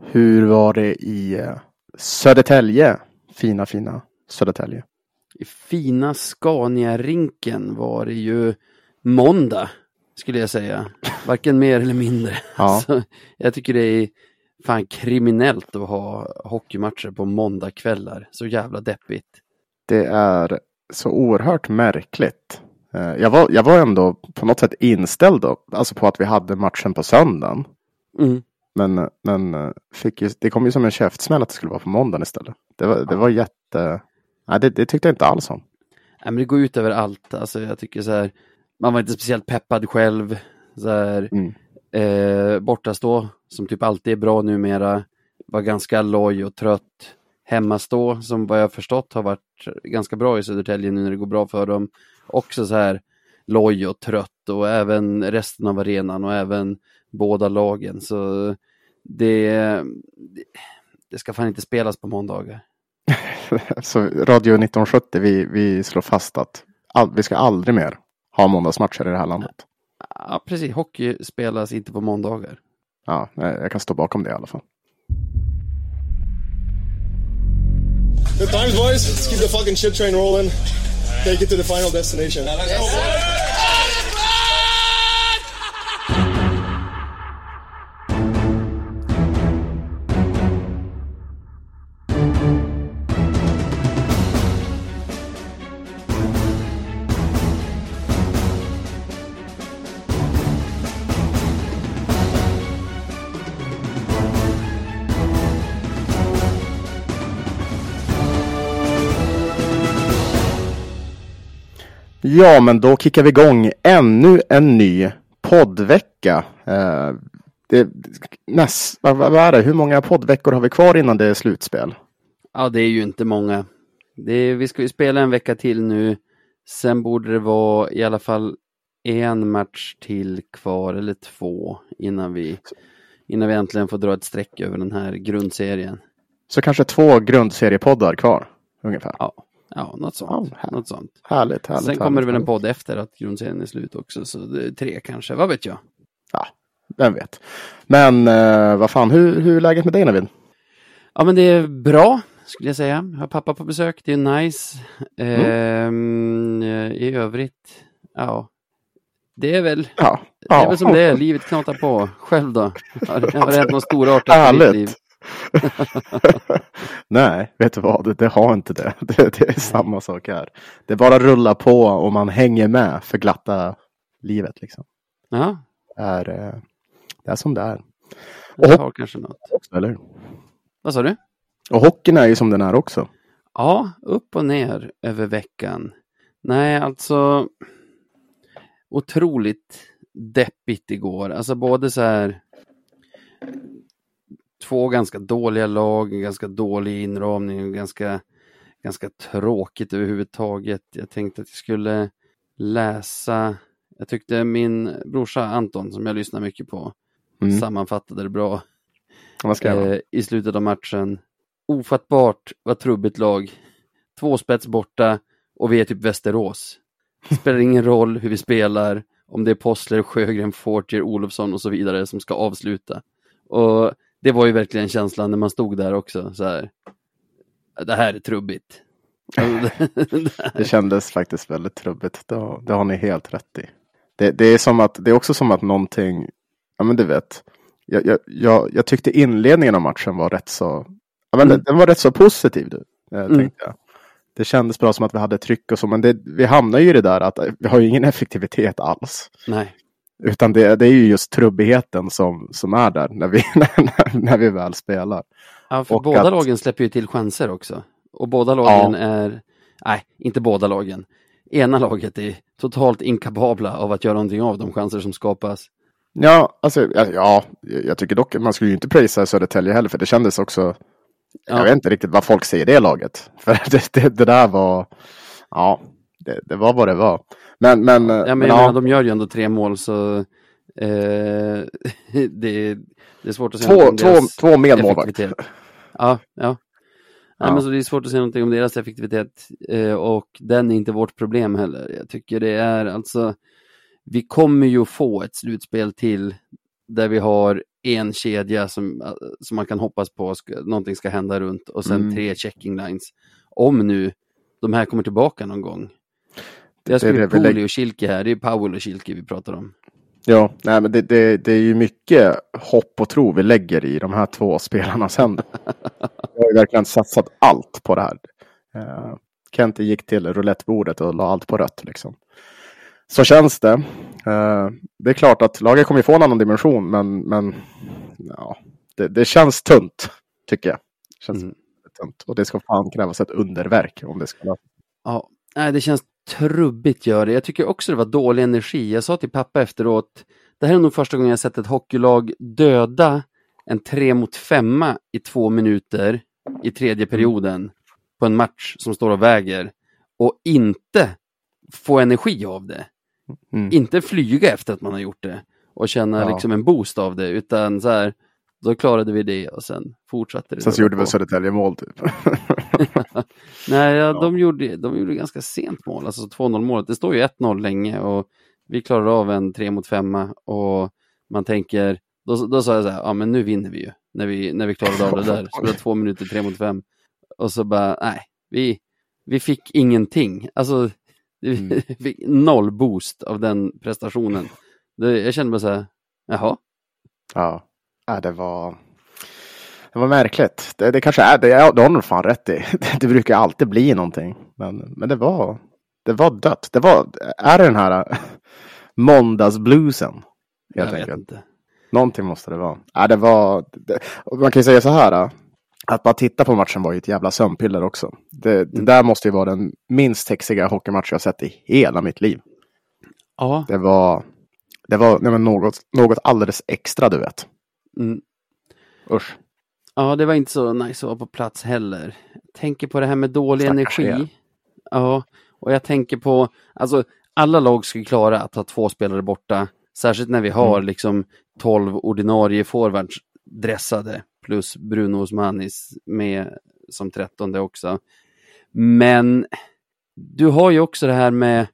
Hur var det i eh, Södertälje? Fina, fina Södertälje. I fina Scania-rinken var det ju måndag, skulle jag säga. Varken mer eller mindre. Ja. Så jag tycker det är fan kriminellt att ha hockeymatcher på måndagkvällar. Så jävla deppigt. Det är så oerhört märkligt. Eh, Jag var, jag var ändå på något sätt inställd då, alltså på att vi hade matchen på söndagen. Mm. Men, men eh, fick ju, det kom ju som en käftsmäll att det skulle vara på måndagen istället. Det var, det var jätte... Nej, det, det tyckte jag inte alls om. Nej, men det går ut över allt. Alltså, jag tycker så här, man var inte speciellt peppad själv. Så här, Mm. eh, bortastå, som typ alltid är bra numera, var ganska loj och trött. Hemmastå, som vad jag förstått har varit ganska bra i Södertälje nu när det går bra för dem. Också så här loj och trött och även resten av arenan och även båda lagen. Så det, det, ska fan inte spelas på måndagar. Så Radio 1970, vi, vi slår fast att all, vi ska aldrig mer ha måndagsmatcher i det här landet. Ja, precis. Hockey spelas inte på måndagar. Ja, jag kan stå bakom det i alla fall. Good times, boys. Let's keep the fucking shit train rolling. Take it to the final destination. Ja, men då kickar vi igång ännu en ny poddvecka. Eh, det, näst, vad, vad är det? Hur många poddveckor har vi kvar innan det är slutspel? Ja, det är ju inte många. Det är, vi ska ju spela en vecka till nu. Sen borde det vara i alla fall en match till kvar, eller två, innan vi, innan vi äntligen får dra ett streck över den här grundserien. Så kanske två grundseriepoddar kvar ungefär. Ja, ja något sånt. Ja, här- något sånt. Härligt, härligt. Sen kommer det väl en härligt. podd efter att grundserien är slut också, så det är tre kanske, vad vet jag. Ja, vem vet. Men eh, vad fan, hur, hur är läget med dig Navid? Ja, men det är bra, skulle jag säga. Jag har pappa på besök, det är nice. Ehm, I övrigt, ja, det är väl Ja, Det är ja. väl som det är, livet knatar på. Själv då? Har det har det hänt något storartat i ditt Härligt. liv? Nej, vet du vad? Det, det har inte det. det. Det är samma sak här. Det bara rullar på och man hänger med för glatta livet liksom. Ja, Det är, eh, det är som det är. det har kanske något. Också, eller? Vad sa du? Och hockeyn är ju som den är också. Ja, upp och ner över veckan. Nej, alltså otroligt deppigt igår. Alltså både så här två ganska dåliga lag, ganska dålig inramning och ganska, ganska tråkigt överhuvudtaget. Jag tänkte att jag skulle läsa, jag tyckte min brorsa Anton som jag lyssnar mycket på Mm. sammanfattade det bra eh, i slutet av matchen. Ofattbart vad trubbigt lag. Två spets borta och vi är typ Västerås. Det spelar ingen roll hur vi spelar, om det är Possler, Sjögren, Fortier, Olofsson och så vidare som ska avsluta. Och det var ju verkligen känslan när man stod där också. Så här. Det här är trubbigt. Det- kändes faktiskt väldigt trubbigt. Det har, det har ni helt rätt i. Det, det, är som att, det är också som att någonting, ja men du vet. Jag, jag, jag, jag tyckte inledningen av matchen var rätt så, ja men Mm. den, var rätt så positiv. Du, eh, Mm. tänkte jag. Det kändes bra som att vi hade tryck och så, men det, vi hamnar ju i det där att eh, vi har ju ingen effektivitet alls. Nej, Utan det, det är ju just trubbigheten som, som är där när vi, när, när vi väl spelar. ja, för Och båda att- lagen släpper ju till chanser också. Och båda lagen är, nej, inte båda lagen. Ena laget är totalt inkapabla av att göra någonting av de chanser som skapas. Ja, alltså, ja, ja, jag tycker dock man skulle ju inte prisa Södertälje heller, för det kändes också Ja. Jag vet inte riktigt vad folk säger i det laget. För det, det, det där var, ja, det, det var vad det var. Men, men, Ja, men men jag ja, menar, de gör ju ändå tre mål så eh, det, är, det är svårt att säga två, två, deras två medmålvakter. effektivitet. Ja, ja. Nej, Ja. men så det är svårt att säga någonting om deras effektivitet eh, och den är inte vårt problem heller. Jag tycker det är alltså, vi kommer ju få ett slutspel till där vi har en kedja som, eh, som man kan hoppas på, ska, någonting ska hända runt och sen Mm. tre checking lines. Om nu de här kommer tillbaka någon gång. Jag det skulle det Pooley lägg- och Kilke här, det är Powell och Kilke vi pratar om. Ja, nej, men det, det, det är ju mycket hopp och tro vi lägger i de här två spelarnas händer. Vi har ju verkligen satsat allt på det här. Uh, Kente gick till roulettebordet och la allt på rött. Liksom. Så känns det. Eh, det är klart att laget kommer få en annan dimension, men, men ja, det, det känns tunt, tycker jag. Det känns Mm. tunt. Och det ska fan krävas ett underverk om det ska Ja, nej, det känns trubbigt gör det. Jag tycker också det var dålig energi. Jag sa till pappa efteråt, det här är nog första gången jag sett ett hockeylag döda en tre mot femma i två minuter i tredje perioden på en match som står och väger och inte få energi av det. Mm. Inte flyga efter att man har gjort det och känna Ja. liksom en boost av det, utan så här, då klarade vi det och sen fortsatte det. Sen så gjorde väl Södertälje mål typ. Nej, ja, Ja. De, gjorde, de gjorde ganska sent mål, alltså 2-0 målet. Det står ju 1-0 länge och vi klarar av en 3 mot 5 och man tänker, då, då sa jag så här, ja men nu vinner vi ju när vi, när vi klarade av det där. Spelade två minuter, 3 mot 5. Och så bara, nej, vi, vi fick ingenting. Alltså, vi Mm. fick noll boost av den prestationen. Det, jag kände bara så här, jaha, Ja, ja det var det var märkligt. Det, det kanske är det. Ja, det har nog fan rätt i. Det, det brukar alltid bli någonting. Men, men det var det var dött. Det var, är det den här måndagsbluesen? jag Helt vet enkelt. inte. Någonting måste det vara. Ja, det var, det, man kan ju säga så här. Att bara titta på matchen var ju ett jävla sömnpiller också. Det, det Mm. där måste ju vara den minst sexiga hockeymatch jag sett i hela mitt liv. Ja, Det var, det var nej, något, något alldeles extra du vet. mm. Usch. Ja, det var inte så nice att vara på plats heller. Jag tänker på det här med dålig Stackars energi. er. Ja, och jag tänker på, alltså alla lag ska klara att ha två spelare borta, särskilt när vi har Mm. liksom 12 ordinarie forwards dressade, plus Bruno Osmanis med som trettonde också. Men du har ju också det här med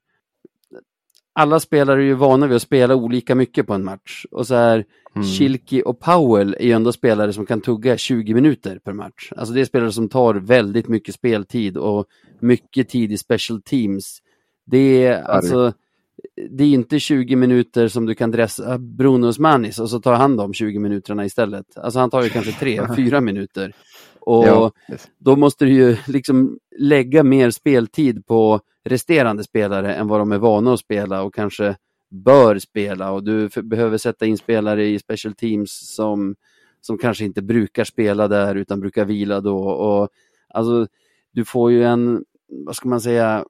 alla spelare är ju vana vid att spela olika mycket på en match. Och så här, Mm. Och Powell är ju ändå spelare som kan tugga 20 minuter per match. Alltså det är spelare som tar väldigt mycket speltid och mycket tid i special teams. Det är alltså, det är inte 20 minuter som du kan dressa Brunos Manis och så tar han de 20 minuterna istället. Alltså han tar ju kanske 3-4 minuter. Och Ja, då måste du ju liksom lägga mer speltid på resterande spelare än vad de är vana att spela och kanske bör spela och du behöver sätta in spelare i special teams som, som kanske inte brukar spela där utan brukar vila då. Och, alltså, du får ju en, vad ska man säga,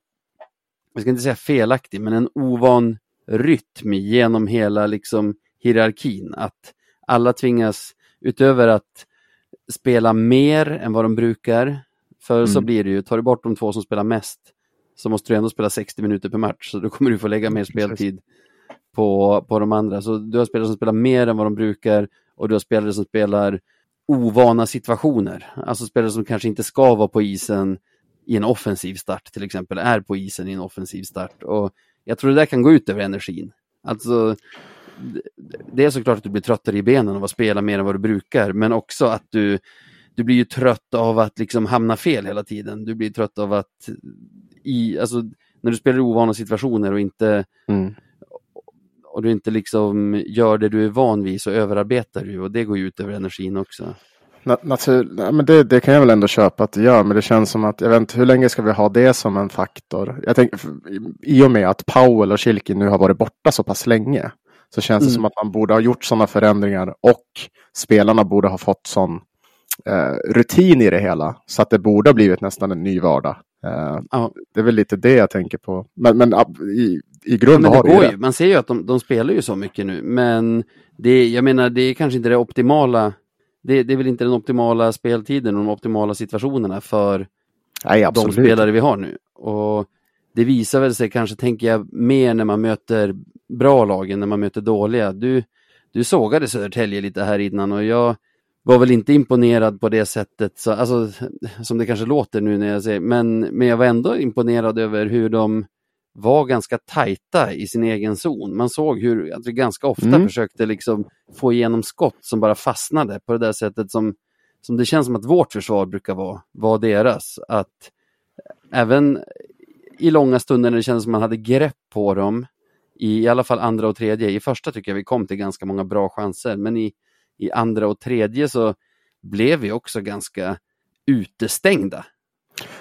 jag ska inte säga felaktig, men en ovan rytm genom hela liksom hierarkin. Att alla tvingas, utöver att spela mer än vad de brukar, för så Mm. blir det ju, tar du bort de två som spelar mest, så måste du ändå spela 60 minuter per match, så då kommer du få lägga mer speltid på, på de andra. Så du har spelare som spelar mer än vad de brukar och du har spelare som spelar ovana situationer. Alltså spelare som kanske inte ska vara på isen i en offensiv start till exempel, är på isen i en offensiv start. Och jag tror det där kan gå ut över energin. Alltså, det- är såklart att du blir tröttare i benen av att spela mer än vad du brukar, men också att du, du blir ju trött av att liksom hamna fel hela tiden. Du blir trött av att i, alltså, när du spelar i ovana situationer och inte Mm. och du inte liksom gör det du är van vid så överarbetar du och det går ju ut över energin också. Na natur, men det, det kan jag väl ändå köpa att det gör, men det känns som att, jag vet inte, hur länge ska vi ha det som en faktor? Jag tänker, i och med att Powell och Kilke nu har varit borta så pass länge, så känns det Mm. som att man borde ha gjort sådana förändringar och spelarna borde ha fått sån eh, rutin i det hela, så att det borde ha blivit nästan en ny vardag. Eh, Ja. Det är väl lite det jag tänker på. Men, men i, i grund Men har det det ju ju, man ser ju att de, de spelar ju så mycket nu, men det, jag menar det är kanske inte det optimala, det, det är väl inte den optimala speltiden och de optimala situationerna för Nej, de spelare vi har nu. Och det visar väl sig kanske, tänker jag, mer när man möter bra lag än när man möter dåliga. Du, du sågade Södertälje lite här innan och jag var väl inte imponerad på det sättet, så, alltså, som det kanske låter nu när jag säger, men, men jag var ändå imponerad över hur de var ganska tajta i sin egen zon. Man såg hur att vi ganska ofta Mm. försökte liksom få igenom skott som bara fastnade på det där sättet som, som det känns som att vårt försvar brukar vara, var deras. Att även i långa stunder när det kändes som man hade grepp på dem, i, i alla fall andra och tredje, i första tycker jag vi kom till ganska många bra chanser, men i, i andra och tredje så blev vi också ganska utestängda.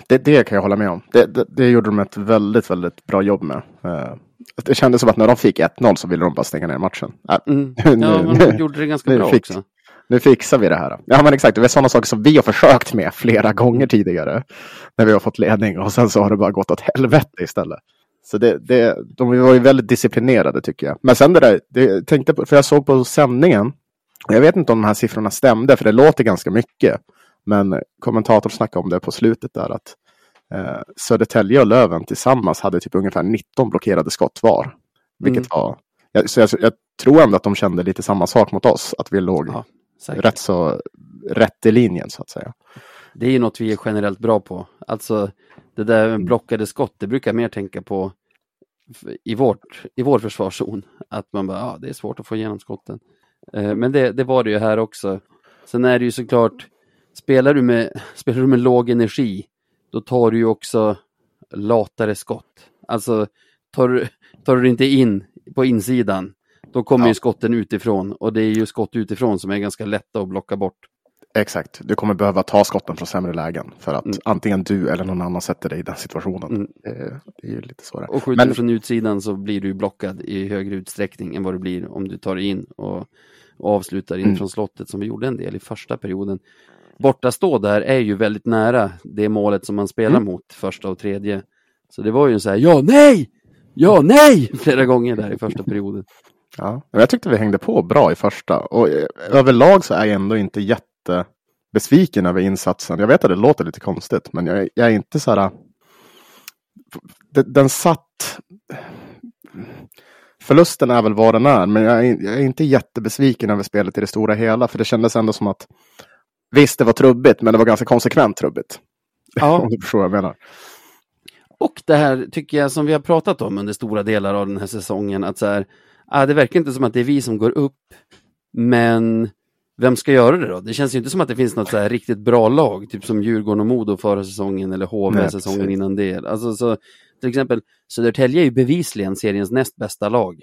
Det, det kan jag hålla med om. Det, det, det gjorde de ett väldigt, väldigt bra jobb med. Eh, det kändes som att när de fick 1-0 så ville de bara stänga ner matchen. Äh, Mm. Nu- Ja, men de gjorde det ganska bra fick- också. nu fixar vi det här. Ja men exakt, det är sådana saker som vi har försökt med flera gånger tidigare. När vi har fått ledning och sen så har det bara gått åt helvete istället. Så det, det, de var ju väldigt disciplinerade tycker jag. Men sen det där, det, jag tänkte på, för jag såg på sändningen. Jag vet inte om de här siffrorna stämde, för det låter ganska mycket. Men kommentatorn snackade om det på slutet där att eh, Södertälje och Löven tillsammans hade typ ungefär 19 blockerade skott var. Vilket Mm. var, jag, så jag, jag tror ändå att de kände lite samma sak mot oss, att vi låg Ja, rätt så rätt i linjen så att säga. Det är ju något vi är generellt bra på. Alltså det där Mm. blockade skott, det brukar jag mer tänka på i, vårt, i vår försvarszon. Att man bara, ja det är svårt att få igenom skotten. Eh, Men det, det var det ju här också. Sen är det ju såklart, spelar du med, spelar du med låg energi, då tar du ju också latare skott. Alltså tar, du- tar du inte in på insidan, då kommer Ja. ju skotten utifrån och det är ju skott utifrån som är ganska lätta att blocka bort. Exakt, du kommer behöva ta skotten från sämre lägen för att Mm. antingen du eller någon annan sätter dig i den situationen. Mm. Det, det är ju lite så. Och skjuter Men- du från utsidan så blir du blockad i högre utsträckning än vad det blir om du tar dig in och, och avslutar in Mm. från slottet som vi gjorde en del i första perioden. Bortastå där är ju väldigt nära det målet som man spelar Mm. mot första och tredje. Så det var ju en så här, ja, nej! Ja, nej! Flera gånger där i första perioden. Ja, men jag tyckte vi hängde på bra i första och eh, överlag så är jag ändå inte jättebesviken över insatsen. Jag vet att det låter lite konstigt, men jag, jag är inte så här. Den, den satt. Förlusten är väl vad den är, men jag är, jag är inte jättebesviken över spelet i det stora hela, för det kändes ändå som att visst, det var trubbigt, men det var ganska konsekvent trubbigt. Ja, Om du förstår vad jag menar. och det här tycker jag som vi har pratat om under stora delar av den här säsongen, att så här, ah, det verkar inte som att det är vi som går upp, men vem ska göra det då? Det känns ju inte som att det finns något så här riktigt bra lag, typ som Djurgården och Modo förra säsongen eller HV Nej, säsongen precis. innan det. Alltså, så, till exempel, Södertälje är ju bevisligen seriens näst bästa lag.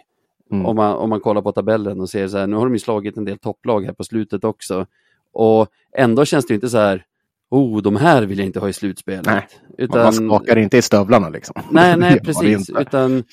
Mm. Om, man, om man kollar på tabellen och ser så här, nu har de ju slagit en del topplag här på slutet också. Och ändå känns det ju inte så här, oh, de här vill jag inte ha i slutspelet. Nej, Utan, Man skakar inte i stövlarna liksom. Nej, nej, precis. Utan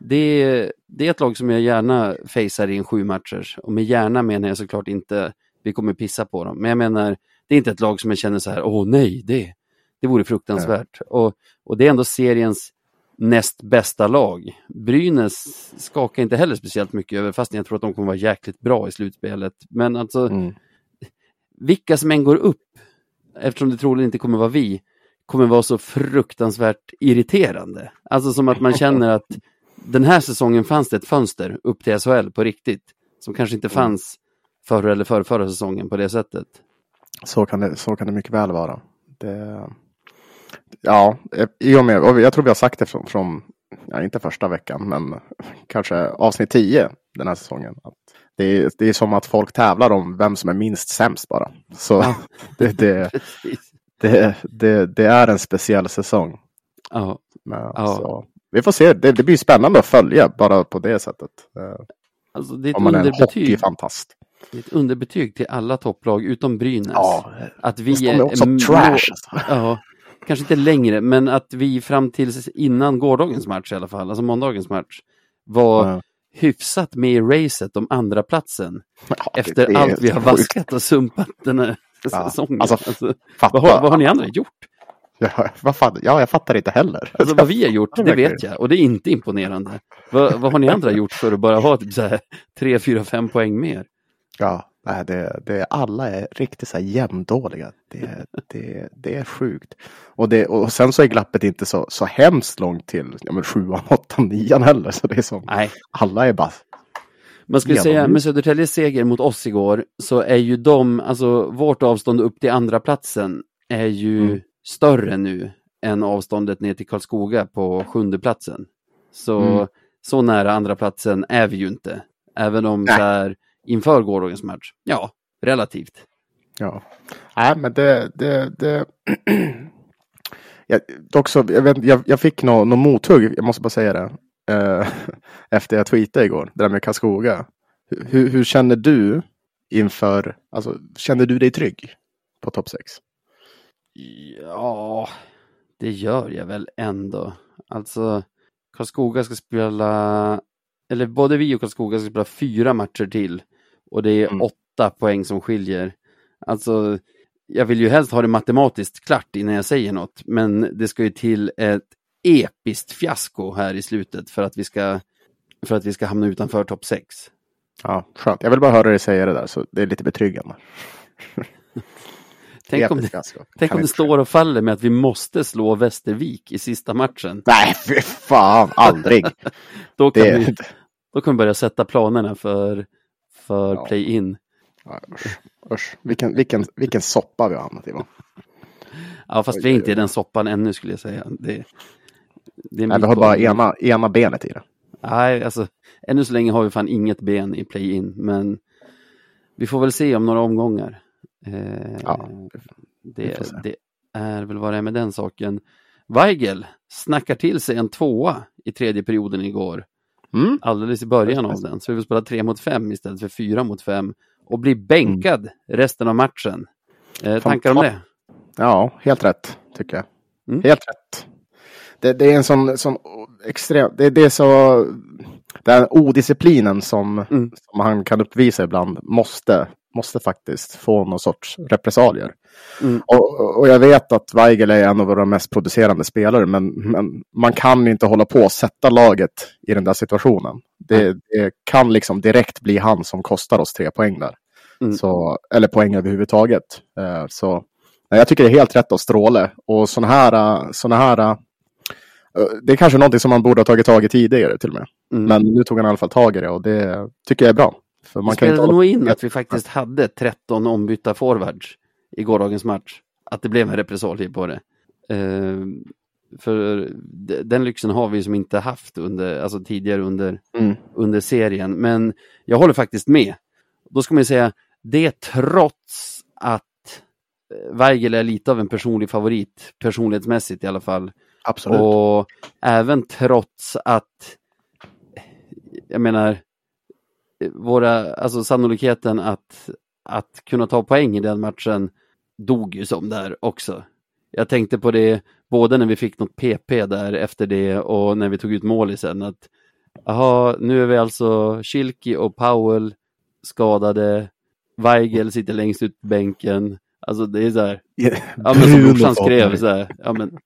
det, är- det är ett lag som jag gärna facear i en sju matcher. Och med gärna menar jag såklart inte vi kommer pissa på dem. Men jag menar, det är inte ett lag som jag känner så här, åh nej, det, det vore fruktansvärt. Och, och det är ändå seriens näst bästa lag. Brynäs skakar inte heller speciellt mycket över, fast jag tror att de kommer vara jäkligt bra i slutspelet. Men alltså, Mm. vilka som än går upp, eftersom det troligen inte kommer vara vi, kommer vara så fruktansvärt irriterande. Alltså som att man känner att den här säsongen fanns det ett fönster upp till SHL på riktigt, som kanske inte fanns förra eller förra, förra säsongen på det sättet. Så kan det, så kan det mycket väl vara. Det, ja, i och med, och jag tror vi har sagt det från, från ja, inte första veckan, men kanske avsnitt 10 den här säsongen. Att det, är, det är som att folk tävlar om vem som är minst sämst bara. Så Ja. det, det, det, det, det är en speciell säsong. Ja, Men, Ja. så, vi får se, det, det blir spännande att följa bara på det sättet. Eh, alltså det är Om man är en hockeyfantast. det är ett underbetyg till alla topplag utom Brynäs. Ja, att vi de är också är trash. Alltså. Ja, kanske inte längre, men att vi fram tills innan gårdagens match i alla fall, alltså måndagens match, var Ja. hyfsat med i racet om andra platsen Ja, efter allt vi har sjukt. vaskat och sumpat den här Ja, säsongen. alltså, Alltså, vad, har, vad har ni andra gjort? Ja, vad fan? ja, jag fattar inte heller. Alltså vad vi har gjort, det vet jag och det är inte imponerande. Vad, vad har ni andra gjort för att bara ha typ så här 3, 4, 5 poäng mer? Ja, nej, det, det, alla är riktigt så här jämndåliga. Det, det, det är sjukt. Och, det, och sen så är glappet inte så, så hemskt långt till ja, men sjuan, åttan, nian heller. Så det är som, Nej, alla är bara, Man skulle säga med Södertäljes seger mot oss igår så är ju de, alltså vårt avstånd upp till andra platsen är ju Mm. större nu än avståndet ner till Karlskoga på sjunde platsen. Så, Mm. så nära andra platsen är vi ju inte. Även om Nej. så här, inför gårdagens match, ja, relativt. Ja. Nej, men det... det, det... jag, dock så, jag, vet, jag, jag fick något nå mothugg, jag måste bara säga det. Eh, efter jag tweetade igår, det där med Karlskoga. Hur, hur känner du inför, alltså känner du dig trygg på topp 6? Ja, det gör jag väl ändå. Alltså, Karlskoga ska spela, eller både vi och Karlskoga ska spela fyra matcher till och det är Mm. åtta poäng som skiljer. Alltså, jag vill ju helst ha det matematiskt klart innan jag säger något, men det ska ju till ett episkt fiasko här i slutet för att vi ska, för att vi ska hamna utanför topp 6. Ja, skönt. Jag vill bara höra dig säga det där, så det är lite betryggande. Tänk om det, tänk om det står och faller med att vi måste slå Västervik i sista matchen. Nej, fy fan, aldrig. Då kan, Det, vi, då kan vi börja sätta planerna för, för Ja. play-in. Ja, usch, usch. Vilken, vilken, vilken soppa vi har hamnat i. Va? Ja, fast vi är inte i den soppan ännu skulle jag säga. Det, det Nej, vi har bara ena, ena benet i det. Nej, alltså ännu så länge har vi fan inget ben i play-in, men vi får väl se om några omgångar. Eh, Ja, det, det är väl vad det är med den saken. Weigel snackar till sig en tvåa i tredje perioden igår, Mm. alldeles i början av den, så vi får spela tre mot fem istället för fyra mot fem och bli bänkad resten av matchen. Eh, tankar om det? Ja, helt rätt tycker jag. Mm. Helt rätt. Det, det är en sån, sån extrem, det, det är så, den odisciplinen som, Mm. som han kan uppvisa ibland måste, måste faktiskt få någon sorts repressalier. Mm. Och, och jag vet att Weigel är en av våra mest producerande spelare, men, men man kan inte hålla på och sätta laget i den där situationen. Det, det kan liksom direkt bli han som kostar oss tre poäng där. Mm. Så, eller poäng överhuvudtaget. Eh, så nej, jag tycker det är helt rätt av Stråle. Och sådana här, såna här eh, det är kanske någonting som man borde ha tagit tag i tidigare till och med. Mm. Men nu tog han i alla fall tag i det och det tycker jag är bra. För Man det kan inte spelade nog in att vi faktiskt hade 13 ombytta forwards i gårdagens match. Att det blev en repressalie på det. Eh, för den lyxen har vi som inte haft under, alltså tidigare under, Mm. under serien. Men jag håller faktiskt med. Då ska man ju säga, det trots att eh, Weigel är lite av en personlig favorit, personlighetsmässigt i alla fall. Absolut. Och även trots att, jag menar, våra, alltså sannolikheten att, att kunna ta poäng i den matchen dog ju som där också. Jag tänkte på det både när vi fick något PP där efter det och när vi tog ut målisen att Jaha, nu är vi alltså Schilki och Powell skadade. Weigel sitter längst ut på bänken. Alltså det är så här, Ja men som brorsan skrev så här, ja men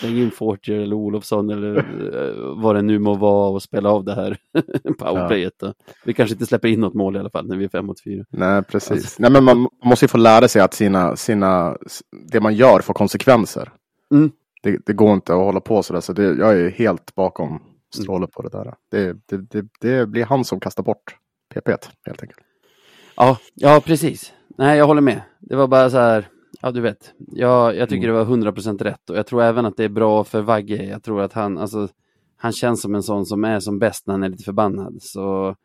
släng in Fortier eller Olofsson eller eh, vad det nu må vara och spela av det här powerplayet då. Vi kanske inte släpper in något mål i alla fall när vi är fem mot fyra. Nej, precis. Nej, men man måste ju få lära sig att sina, sina, det man gör får konsekvenser. Mm. Det, det går inte att hålla på sådär. Så det, jag är helt bakom Stråle på det där. Det, det, det, det blir han som kastar bort PP helt enkelt. Ja, ja precis. Nej, jag håller med. Det var bara så här, ja du vet, jag, jag tycker det var 100% rätt och jag tror även att det är bra för Vagge. Jag tror att han, alltså, han känns som en sån som är som bäst när han är lite förbannad. Så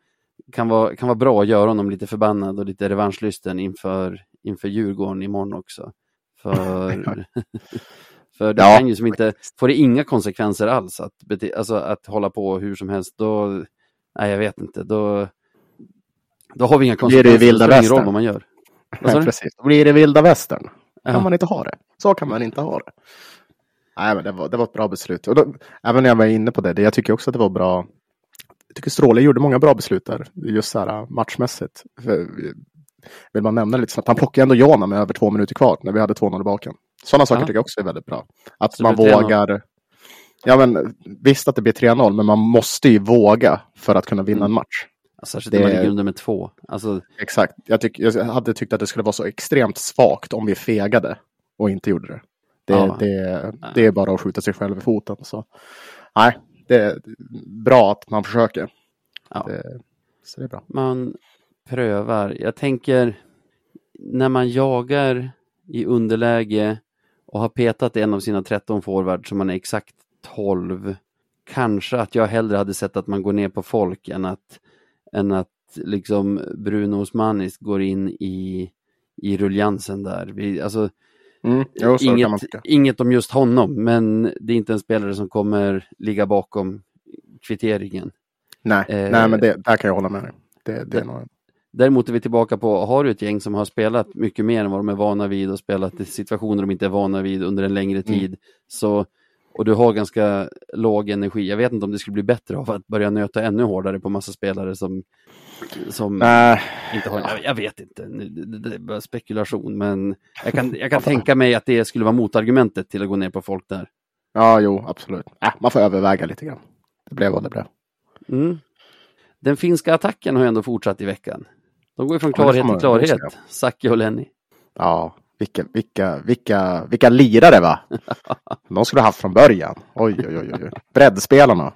kan vara, kan vara bra att göra honom lite förbannad och lite revanschlysten inför, inför Djurgården imorgon också. För, för det Ja, kan ju som inte, får det inga konsekvenser alls att, bete, alltså att hålla på hur som helst, då, nej jag vet inte, då, då har vi inga blir det konsekvenser. vilda det roll västern. vad man gör. Vad precis. Då blir det vilda västern. Ja. kan man inte ha det. Så kan man inte ha det. Nej, men det var, det var ett bra beslut. Och då, även när jag var inne på det, det, jag tycker också att det var bra. Jag tycker Stråle gjorde många bra beslut där, just så här matchmässigt. För, vill man nämna lite snabbt, han plockade ändå Jona med över två minuter kvar när vi hade 2-0 i baken. Sådana saker Ja. tycker jag också är väldigt bra. Att Så man det blir 3-0. vågar. Ja, men visst att det blir 3-0, men man måste ju våga för att kunna vinna Mm. en match. Särskilt när man ligger under med två. Alltså, Exakt. Jag, tyck, jag hade tyckt att det skulle vara så extremt svagt om vi fegade och inte gjorde det. Det, Ja. det, det är bara att skjuta sig själv i foten. Så. Nej, det är bra att man försöker. ja, Det, så det är bra. man prövar. Jag tänker när man jagar i underläge och har petat en av sina 13 forwards som man är exakt 12 kanske att jag hellre hade sett att man går ner på folk än att, än att liksom Bruno Osmanis går in i, i ruljansen där. Vi, alltså, Mm. Jo, inget, inget om just honom, men det är inte en spelare som kommer ligga bakom kvitteringen. Nej, Eh, nej men det, där kan jag hålla med dig. Det, det är nog, Däremot är vi tillbaka på, har du ett gäng som har spelat mycket mer än vad de är vana vid och spelat i situationer de inte är vana vid under en längre Mm. tid, så, och du har ganska låg energi, jag vet inte om det skulle bli bättre av att börja nöta ännu hårdare på massa spelare som, som nej, inte har, jag, jag vet inte, det, är bara spekulation, men jag kan, jag kan tänka mig att det skulle vara motargumentet till att gå ner på folk där. ja, jo, absolut. Äh, man får överväga lite grann. Det blev vad det blev. Mm. Den finska attacken har ändå fortsatt i veckan. De går ju från Ja, klarhet man till klarhet. Sacke och Lenny. Ja, vilka, vilka, vilka, vilka lirare va? De skulle ha haft från början. Oj, oj, oj, oj. Breddspelarna.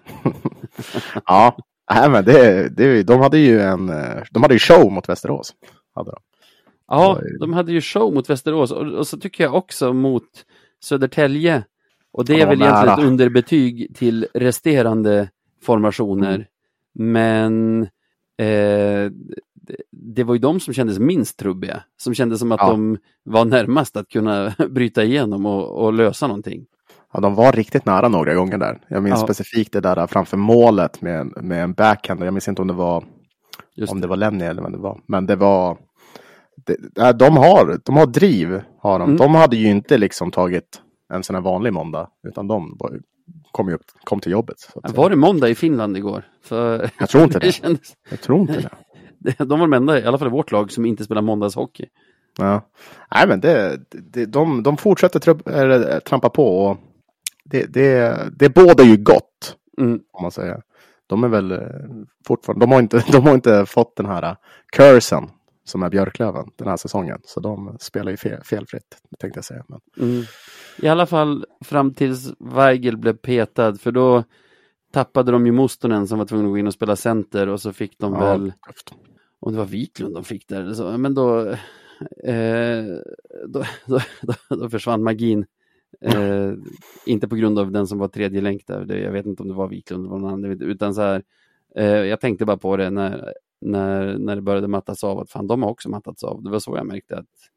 ja, nej, men det, det, de hade ju en, de hade ju show mot Västerås. Hade de. Ja, de hade ju show mot Västerås och, och så tycker jag också mot Södertälje. Och det är väl var egentligen nära. ett underbetyg till resterande formationer. Mm. Men eh, det, det var ju de som kändes minst trubbiga. Som kändes som att Ja. de var närmast att kunna bryta igenom och, och lösa någonting. Ja, de var riktigt nära några gånger där. Jag minns Ja. specifikt det där framför målet med, med en backhand. Jag minns inte om det var Just om det var Lenny eller vad det var. Men det var det, nej, de, har, de har driv. Har de. Mm. de hade ju inte liksom tagit en sån här vanlig måndag. Utan de var, kom, upp, kom till jobbet. Var det måndag i Finland igår? För Jag tror inte det. kändes, Jag tror inte det. de var de enda, i alla fall i vårt lag, som inte spelar måndagshockey. Ja. Nej, men det, det, de, de fortsätter trupp, eller, trampa på. Och det, det, det bådar ju gott. Mm. Om man säger. De är väl eh, fortfarande, de har inte, de har inte fått den här eh, cursen som är Björklöven den här säsongen. Så de spelar ju fel, felfritt, tänkte jag säga. Men, Mm. I alla fall fram tills Weigel blev petad, för då tappade de ju Mustonen som var tvungen att gå in och spela center och så fick de ja, väl, tufft. Om det var Wiklund de fick där eller så, men då, eh, då, då, då, försvann magin. Eh, inte på grund av den som var tredje länk där, det, jag vet inte om det var Wiklund eller någon annan, utan så här, eh, jag tänkte bara på det när, när, när det började mattas av, att fan de har också mattats av. Det var så jag märkte att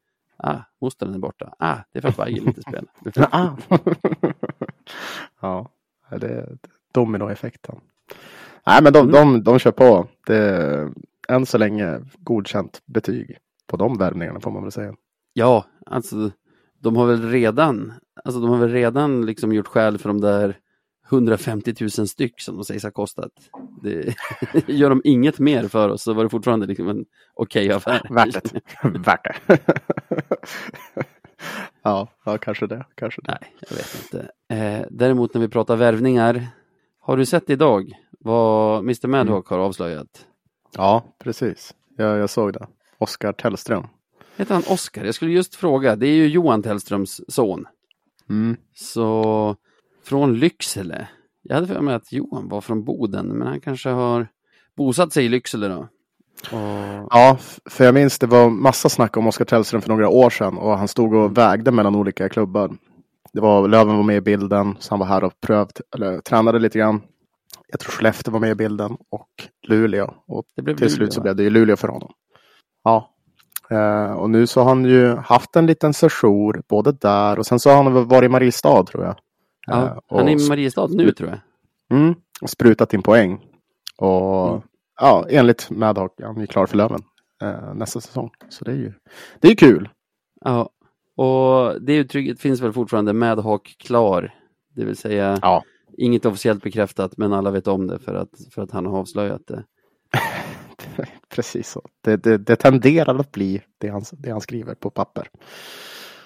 Ah, Mustonen är borta. Ah, det är för att Weigel inte spelar. Ah. ja, det är dominoeffekten. Nej, men de, Mm. de, de kör på. Det än så länge godkänt betyg på de värvningarna får man väl säga. Ja, alltså de har väl redan, alltså de har väl redan liksom gjort skäl för de där 150 000 styck som de sägs ha kostat. Det, gör de inget mer för oss så var det fortfarande liksom en okej affär. Värt det. Värt det. ja, ja, kanske det. Kanske det. Nej, jag vet inte. Eh, däremot när vi pratar värvningar, har du sett idag vad Mr Madhawk har avslöjat? Ja, precis. Jag, jag såg det. Oskar Tellström. Heter han Oskar? Jag skulle just fråga, det är ju Johan Tellströms son. Mm. Så från Lycksele. Jag hade för mig att Johan var från Boden, men han kanske har bosatt sig i Lycksele då. Och... Ja, för jag minns det var massa snack om Oskar Tellström för några år sedan och han stod och vägde mellan olika klubbar. Det var Löven var med i bilden, så han var här och prövt, eller tränade lite grann. Jag tror Skellefteå var med i bilden och Luleå. Och till Luleå, slut så blev det ju Luleå för honom. Ja. Eh, och nu så har han ju haft en liten sejour både där och sen så har han varit i Mariestad tror jag. Ja, Eh, han är i Mariestad nu tror jag. Mm, och sprutat in poäng. Och Mm. ja, enligt Madhawk, han är ju klar för Löven eh, nästa säsong. Så det är ju det är kul. Ja, och det uttrycket finns väl fortfarande med hak klar. Det vill säga Ja. Inget officiellt bekräftat, men alla vet om det för att, för att han har avslöjat det. Precis så. Det, det, det tenderar att bli det han, det han skriver på papper.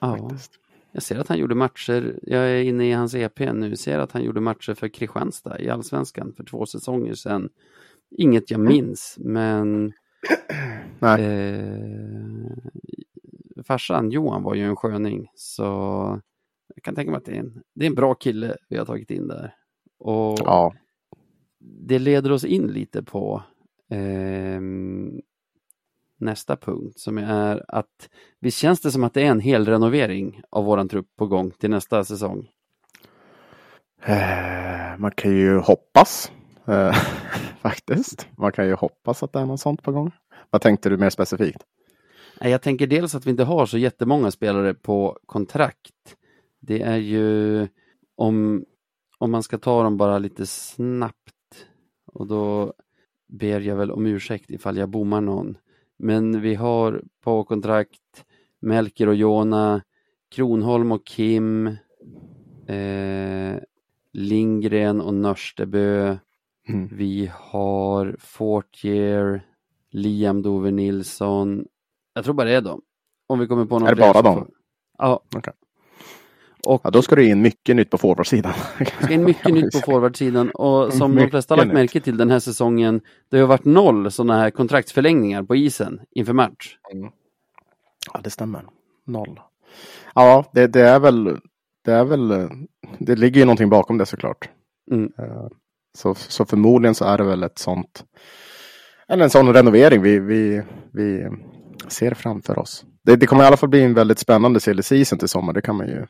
Ja, Faktiskt. jag ser att han gjorde matcher, jag är inne i hans EP nu, ser att han gjorde matcher för Kristianstad i Allsvenskan för två säsonger sedan. Inget jag minns, men Nej. Eh, farsan Johan var ju en sköning så jag kan tänka mig att det är en, det är en bra kille vi har tagit in där. Och Ja. det leder oss in lite på ehm, nästa punkt som är att visst känns det som att det är en hel renovering av våran trupp på gång till nästa säsong? Eh, man kan ju hoppas. Eh, faktiskt. Man kan ju hoppas att det är något sånt på gång. Vad tänkte du mer specifikt? Jag tänker dels att vi inte har så jättemånga spelare på kontrakt. Det är ju om, om man ska ta dem bara lite snabbt och då ber jag väl om ursäkt ifall jag bommar någon. Men vi har på kontrakt Melker och Jona, Kronholm och Kim, eh, Lindgren och Nörstebö. Mm. Vi har Fortier, Liam Dover Nilsson. Jag tror bara det är dem. Om vi kommer på någon Är det bara dem? Ja. Okej. Och Ja, då ska det in mycket nytt på forwardsidan. det ska in mycket nytt på forwardsidan och som de Mycket flesta har lagt märke till den här säsongen, det har varit noll sådana här kontraktsförlängningar på isen inför match. Ja, det stämmer. Noll. Ja, det, det är väl, det är väl, det ligger ju någonting bakom det såklart. Mm. Eh, Så, så förmodligen så är det väl ett sånt, eller en sån renovering vi, vi, vi ser framför oss. Det, det kommer i alla fall bli en väldigt spännande silly season till sommar. Det kan man ju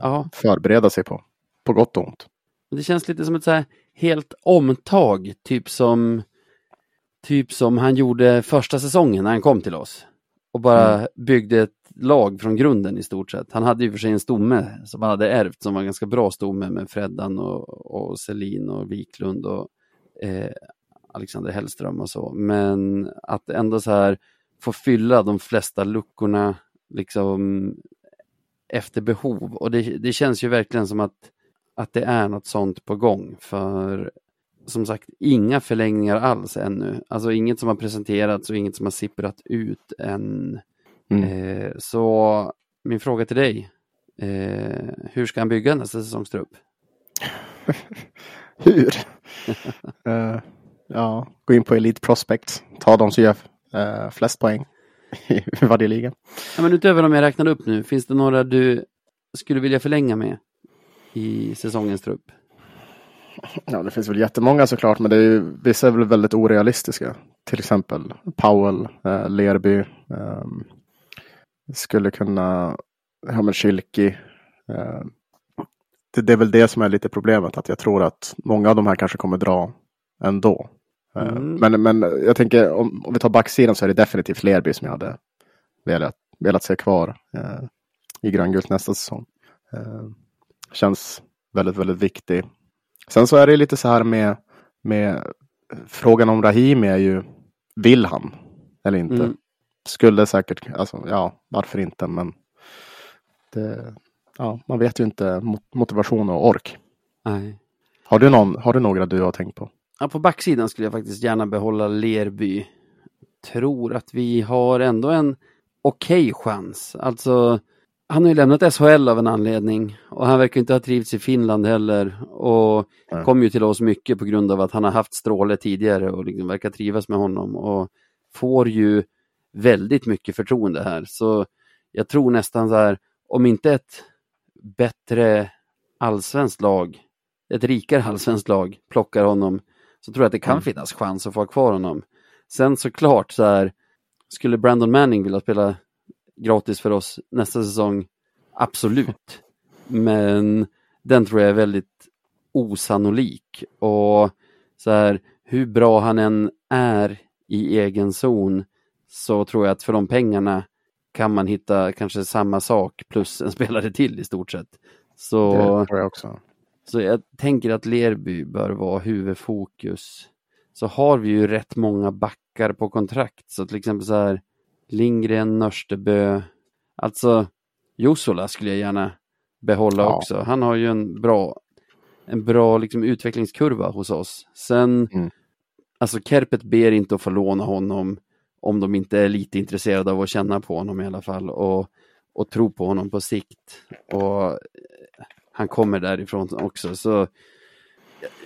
Ja, förbereda sig på. På gott och ont. det känns lite som ett så helt omtag, typ som typ som han gjorde första säsongen när han kom till oss. Och bara byggde ett lag från grunden i stort sett. Han hade ju för sig en stomme som han hade ärvt som var en ganska bra stomme med Freddan och, och Selin och Wiklund och eh, Alexander Hellström och så. Men att ändå så här få fylla de flesta luckorna liksom efter behov. Och det, det känns ju verkligen som att, att det är något sånt på gång. För som sagt, inga förlängningar alls ännu. Alltså inget som har presenterats och inget som har sipprat ut än. Mm. Eh, så min fråga till dig. Eh, hur ska han bygga nästa säsongstrupp? Hur? Eh, ja, gå in på Elite Prospects. Ta de som gör eh, flest poäng i varje liga. Ja, men utöver de jag räknade upp nu, finns det några du skulle vilja förlänga med i säsongens trupp? Ja, det finns väl jättemånga såklart, men det är ju, vissa är väl väldigt orealistiska. Till exempel Powell, eh, Lerby. ehm, skulle kunna, ja men Schilki. Eh, det, det är väl det som är lite problemet, att jag tror att många av de här kanske kommer dra ändå. Eh, Mm. Men, men jag tänker om, om vi tar backsidan så är det definitivt Lerby som jag hade velat, velat se kvar eh, i gröngult nästa säsong. Eh, känns väldigt, väldigt viktig. Sen så är det lite så här med, med frågan om Rahimi är ju, vill han eller inte? Mm. Skulle säkert, alltså ja, varför inte, men det, ja, man vet ju inte mot- motivation och ork. Nej. Har du, någon, har du några du har tänkt på? Ja, på backsidan skulle jag faktiskt gärna behålla Lerby. Tror att vi har ändå en okej chans. Alltså, han har ju lämnat SHL av en anledning och han verkar inte ha trivts i Finland heller. Och Nej. kom ju till oss mycket på grund av att han har haft Stråle tidigare och liksom verkar trivas med honom. Och får ju väldigt mycket förtroende här. Så jag tror nästan så här, om inte ett bättre allsvenskt lag, ett rikare allsvenskt lag plockar honom, så tror jag att det kan Mm. finnas chans att få ha kvar honom. Sen såklart så här, skulle Brandon Manning vilja spela gratis för oss nästa säsong? Absolut. Men den tror jag är väldigt osannolik. Och så här, hur bra han än är i egen zon så tror jag att för de pengarna kan man hitta kanske samma sak plus en spelare till i stort sett. Så, Det tror jag också. Så jag tänker att Lerby bör vara huvudfokus. Så har vi ju rätt många backar på kontrakt. Så till exempel så här Lindgren, Nörstebö. Alltså Josola skulle jag gärna behålla Ja. också. Han har ju en bra, en bra liksom, utvecklingskurva hos oss. Sen, Mm. alltså Kerpet ber inte att få låna honom om de inte är lite intresserade av att känna på honom i alla fall och, och tro på honom på sikt. Och han kommer därifrån också. Så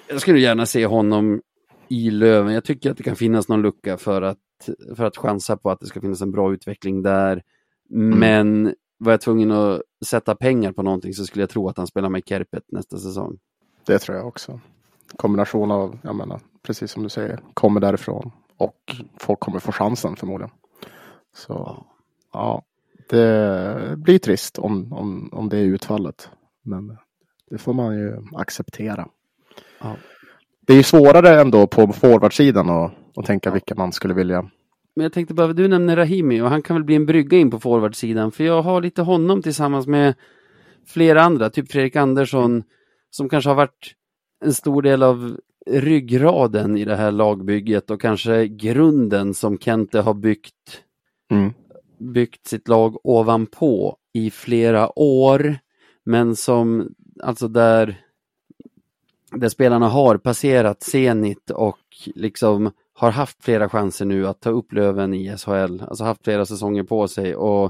jag- skulle gärna se honom i Löven. Jag tycker att det kan finnas någon lucka för att, för att chansa på att det ska finnas en bra utveckling där. Men var jag tvungen att sätta pengar på någonting så skulle jag tro att han spelar med Kerpet nästa säsong. Det tror jag också. Kombination av, jag menar, precis som du säger, kommer därifrån och folk kommer få chansen förmodligen. Så ja, det blir trist om, om, om det är utfallet. Men det får man ju acceptera. Ja. Det är ju svårare ändå på forwardsidan att, att tänka vilka man skulle vilja. Men jag tänkte bara, du nämner Rahimi och han kan väl bli en brygga in på forwardsidan. För jag har lite honom tillsammans med flera andra, typ Fredrik Andersson, som kanske har varit en stor del av ryggraden i det här lagbygget och kanske grunden som Kente har byggt, Mm. byggt sitt lag ovanpå i flera år. Men som, alltså där, där spelarna har passerat Zenit och liksom har haft flera chanser nu att ta upp Löven i SHL, alltså haft flera säsonger på sig och,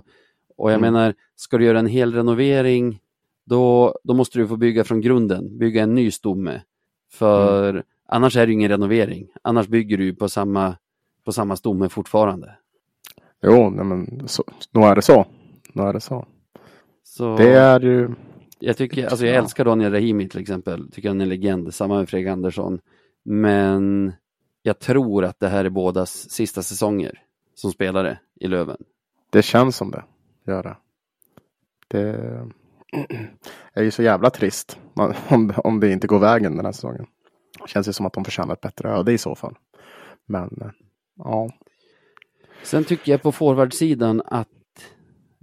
och jag Mm. menar, ska du göra en hel renovering då, då måste du få bygga från grunden, bygga en ny stomme. För annars är det ju ingen renovering, annars bygger du på samma, på samma stomme fortfarande. Jo, nej men så, nog är det så. Nog är det så. Så Det är ju. jag tycker, alltså jag Ja. älskar Daniel Rahimi till exempel, tycker han är en legend, samma med Fredrik Andersson. Men jag tror att det här är bådas sista säsonger som spelare i Löven. Det känns som det. Gör det. Det är ju så jävla trist om, om det inte går vägen den här säsongen. Det känns ju som att de förtjänar ett bättre öde i så fall. Men eh, ja, Sen tycker jag på forwardsidan att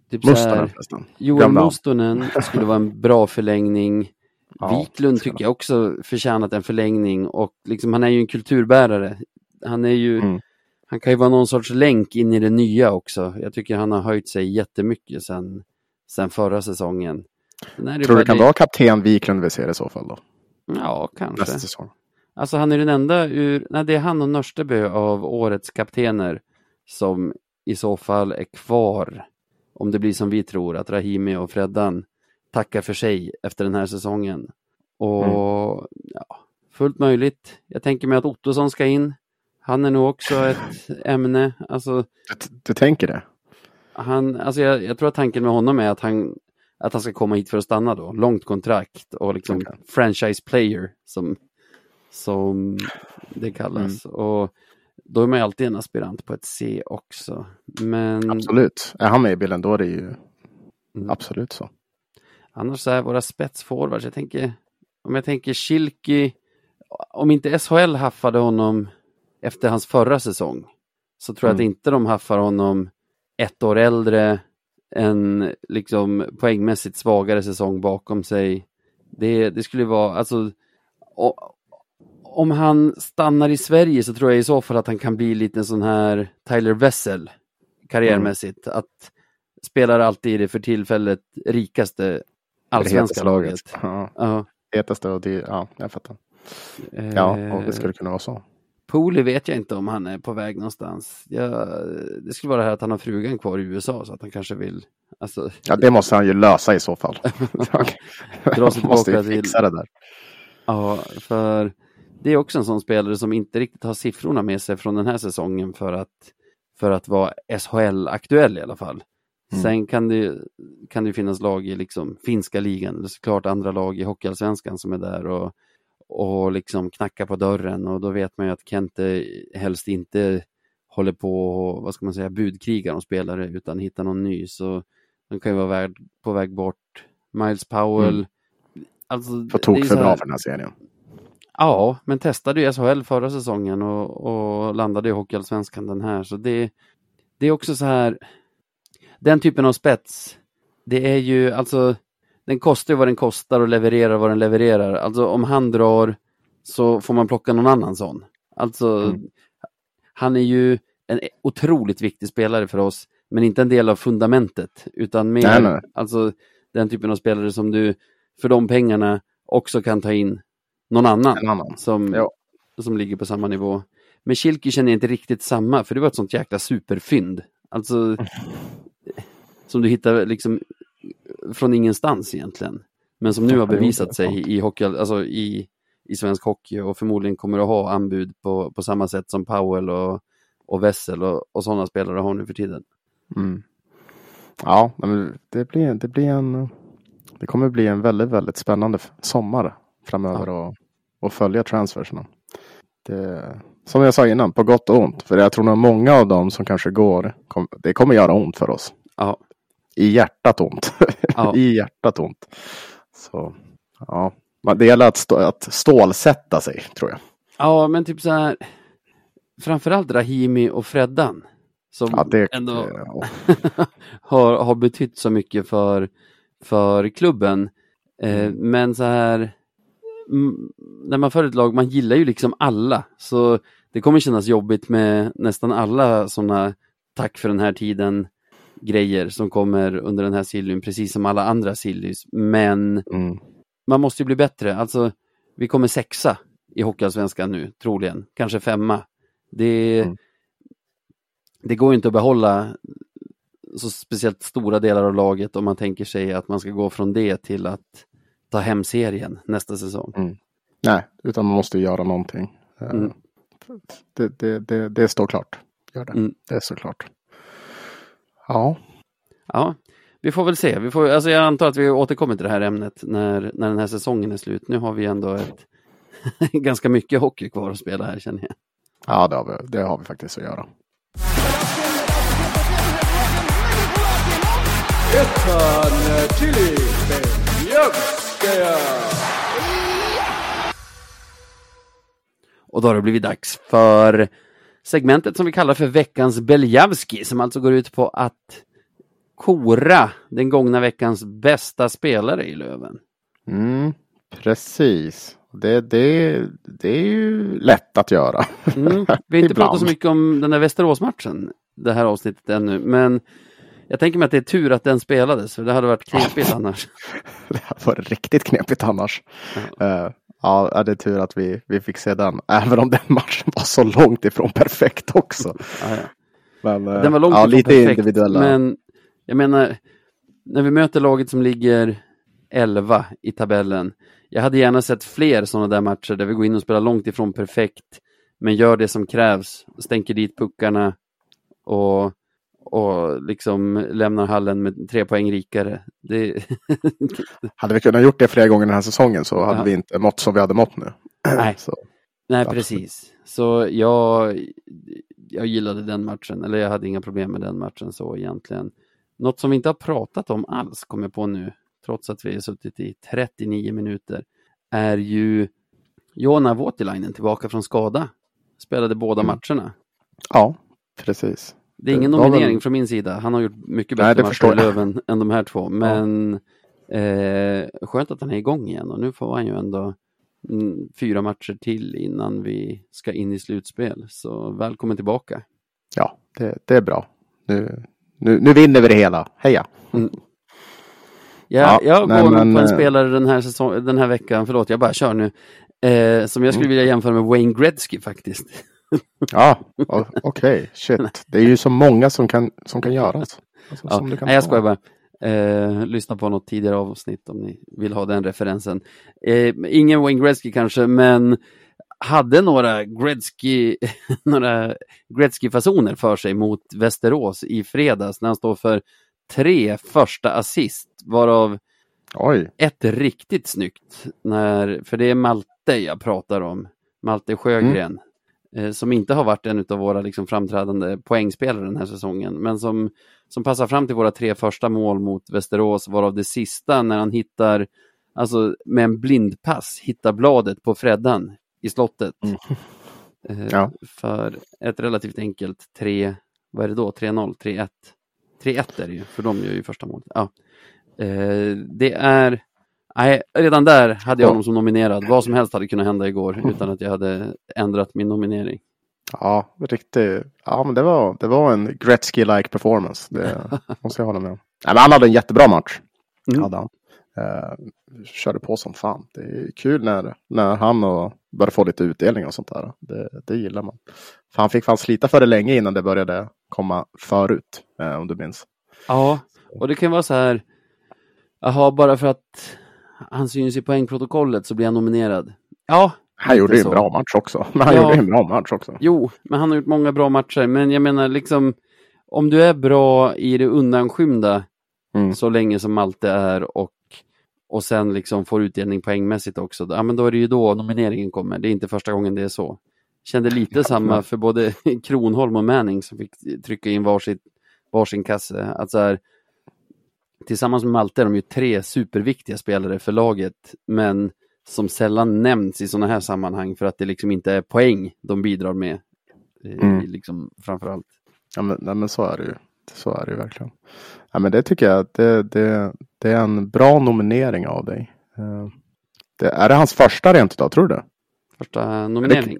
typ Mustonen förresten. Joel. Mustonen skulle vara en bra förlängning. Ja, Wiklund tycker jag också förtjänat en förlängning och liksom, han är ju en kulturbärare. Han är ju, Mm. han kan ju vara någon sorts länk in i det nya också. Jag tycker han har höjt sig jättemycket sen, sen förra säsongen. Tror du det kan det- vara kapten Wiklund vi ser i så fall då? Ja, kanske. Nästa säsong. Alltså han är den enda ur, nej det är han och Nörstebö av årets kaptener som i så fall är kvar. Om det blir som vi tror, att Rahimi och Freddan tackar för sig efter den här säsongen. Och Mm. ja, fullt möjligt. Jag tänker mig att Ottosson ska in. Han är nog också ett ämne. Alltså, Du, du tänker det? han, alltså jag, jag tror att tanken med honom är att han, att han ska komma hit för att stanna då. Långt kontrakt och liksom Okej. franchise player som, som det kallas. Mm. Och då är man ju alltid en aspirant på ett C också. Men Absolut. Är han med i bilden då är det ju Mm. absolut så. annars är våra spetsforwards, jag tänker, om jag tänker Schilki, om inte SHL haffade honom efter hans förra säsong, så tror jag Mm. att inte de haffar honom ett år äldre, en liksom poängmässigt svagare säsong bakom sig. Det, det skulle vara, alltså, om han stannar i Sverige så tror jag i så fall att han kan bli lite en sån här Tyler Wessel karriärmässigt. Att spelar alltid i det för tillfället rikaste allsvenska laget. Ja, Ja, hetaste och det, ja, jag fattar. eh, Ja, och det skulle kunna vara så. Pooley vet jag inte om han är på väg någonstans. Jag, det skulle vara det här att han har frugan kvar i USA så att han kanske vill alltså, Ja, det måste han ju lösa i så fall. Dra sig Han måste ju tillbaka till- fixa det där. Ja, för det är också en sån spelare som inte riktigt har siffrorna med sig från den här säsongen för att, för att vara SHL-aktuell i alla fall. Mm. Sen kan det, kan det finnas lag i liksom finska ligan, är såklart andra lag i Hockeyallsvenskan som är där och, och liksom knackar på dörren och då vet man ju att Kente helst inte håller på och, vad ska man säga, budkrigar om spelare utan hittar någon ny. Så de kan ju vara på väg bort. Miles Powell. Mm. Alltså, är tok för bra för den här serien. Ja, men testade ju SHL förra säsongen och, och landade i Hockeyallsvenskan den här. Så det, det är också så här, den typen av spets, det är ju alltså, den kostar ju vad den kostar och levererar vad den levererar. Alltså om han drar så får man plocka någon annan sån. Alltså, Mm. han är ju en otroligt viktig spelare för oss, men inte en del av fundamentet, utan mer Nej, nej. alltså den typen av spelare som du för de pengarna också kan ta in någon annan annan. som, Ja. som ligger på samma nivå. Men Kilke känner jag inte riktigt samma, för det var ett sånt jäkla superfynd. Alltså, som du hittar liksom från ingenstans egentligen. Men som nu har Ja, bevisat sig i, hockey, alltså i, i svensk hockey och förmodligen kommer att ha anbud på, på samma sätt som Powell och, och Wessel och, och sådana spelare har nu för tiden. Mm. Ja, men det blir, det blir en Det kommer bli en väldigt, väldigt spännande sommar framöver och, och följa transferserna. Det, som jag sa innan, på gott och ont. För jag tror nog många av dem som kanske går, kom, det kommer göra ont för oss. Ja, I hjärtat ont. Ja. I hjärtat ont. Så Ja, det gäller att, stå, att stålsätta sig, tror jag. Ja, men typ så här. Framförallt Rahimi och Freddan. Som Ja, det, ändå ja. har, har betytt så mycket för, för klubben. Eh, Mm. men så här, när man för ett lag, man gillar ju liksom alla. Så det kommer kännas jobbigt med nästan alla sådana tack för den här tiden grejer som kommer under den här sillyn, precis som alla andra sillys. Men Mm. man måste ju bli bättre. Alltså, vi kommer sexa i Hockeyallsvenskan nu, troligen. Kanske femma. Det, Mm. det går ju inte att behålla så speciellt stora delar av laget om man tänker sig att man ska gå från det till att ta hem serien nästa säsong. Nej, utan man måste göra någonting. Eh, Mm. Det, det, det, det står klart. Gör det. Mm. Det är såklart. Ja, Ja, vi får väl se. Vi får, alltså jag antar att vi återkommer till det här ämnet när, när den här säsongen är slut. Nu har vi ändå ett, ganska mycket hockey kvar att spela här känner jag. ja det, har vi, det har vi faktiskt att göra. Och då har det blivit dags för segmentet som vi kallar för veckans Beljavski som alltså går ut på att kora den gångna veckans bästa spelare i Löven. Mm, precis. Det, det, det är ju lätt att göra. Mm. Vi har inte pratat så mycket om den där Västeråsmatchen det här avsnittet ännu, men jag tänker mig att det är tur att den spelades, för det hade varit knepigt annars. Det hade varit riktigt knepigt annars. Eh, ja, det är tur att vi, vi fick se den. Även om den matchen var så långt ifrån perfekt också. Ja, ja. Men, eh, Den var långt ja, ifrån lite perfekt, individuella. men jag menar, när vi möter laget som ligger 11 i tabellen, jag hade gärna sett fler sådana där matcher där vi går in och spelar långt ifrån perfekt, men gör det som krävs, stänker dit puckarna och, och liksom lämnar hallen med tre poäng rikare. Det, Hade vi kunnat gjort det flera gånger den här säsongen så hade Ja. vi inte mått som vi hade mått nu. Nej. Så, Nej, Absolut. precis. Så jag, jag gillade den matchen, eller jag hade inga problem med den matchen så egentligen. Något som vi inte har pratat om alls, kommer jag på nu, trots att vi har suttit i 39 minuter, är ju Jona Voutilainen tillbaka från skada. Spelade båda Mm. matcherna. ja, precis. Det är ingen var nominering väl- från min sida. Han har gjort mycket bättre matcher i. Löven än de här två. Men eh, skönt att han är igång igen och nu får han ju ändå mm, fyra matcher till innan vi ska in i slutspel. Så välkommen tillbaka. Ja, det, det är bra. Nu, nu, nu vinner vi det hela. Heja! Ja, Ja, jag nej, går men, på en eh, spelare den här, säsong, den här veckan, förlåt jag bara kör nu, eh, som jag skulle Mm. vilja jämföra med Wayne Gretzky faktiskt. Ja, okej, shit. Det är ju så många som kan, som kan göras. Alltså, Ja, som nej, jag skojar bara. Eh, lyssna på något tidigare avsnitt om ni vill ha den referensen. Eh, ingen Wayne Gretzky kanske, men hade några Gretzky, några Gretzky-fasoner för sig mot Västerås i fredags när han står för tre första assist, varav Oj, ett riktigt snyggt, när, för det är Malte jag pratar om, Malte Sjögren, eh, som inte har varit en av våra liksom, framträdande poängspelare den här säsongen, men som, som passar fram till våra tre första mål mot Västerås, varav det sista när han hittar, alltså med en blindpass, hittar bladet på Freddan i slottet. Mm. Eh, Ja. För ett relativt enkelt 3, vad är det då, 3-0, 3-1? 3-1 är det ju, för de gör ju första målet. Ja. Eh, det är, nej, redan där hade jag Ja. honom som nominerad. Vad som helst hade kunnat hända igår utan att jag hade ändrat min nominering. ja, riktigt. Ja, men det var, det var en Gretzky-like performance. Det måste jag hålla med om. Nej, men han hade en jättebra match. Mm. Hade han. Eh, körde på som fan. Det är kul när, när han och börjar få lite utdelning och sånt där. Det, det gillar man. För han fick fan slita för det länge innan det började komma förut. Eh, om du minns. Ja, och det kan vara så här, jaha, bara för att han syns i poängprotokollet så blir han nominerad. Ja, Han gjorde ju en bra match också. Men han Ja. gjorde en bra match också. Jo, men han har gjort många bra matcher. Men jag menar liksom, om du är bra i det undanskymda Mm. så länge som Malte är och, och sen liksom får utdelning poängmässigt också, ja men då är det ju då nomineringen kommer. Det är inte första gången det är så. Kände lite samma för både Kronholm och Manning som fick trycka in varsitt, varsin kasse. Att så här, tillsammans med Malte är de ju tre superviktiga spelare för laget, men som sällan nämns i sådana här sammanhang för att det liksom inte är poäng de bidrar med. eh, Mm. Liksom, framförallt. Ja, men, nej, men så är det ju. Så är det ju verkligen. Ja, men det tycker jag att det, det, det är en bra nominering av dig. Eh, Det, är det hans första rent idag, tror du det? Första nominering.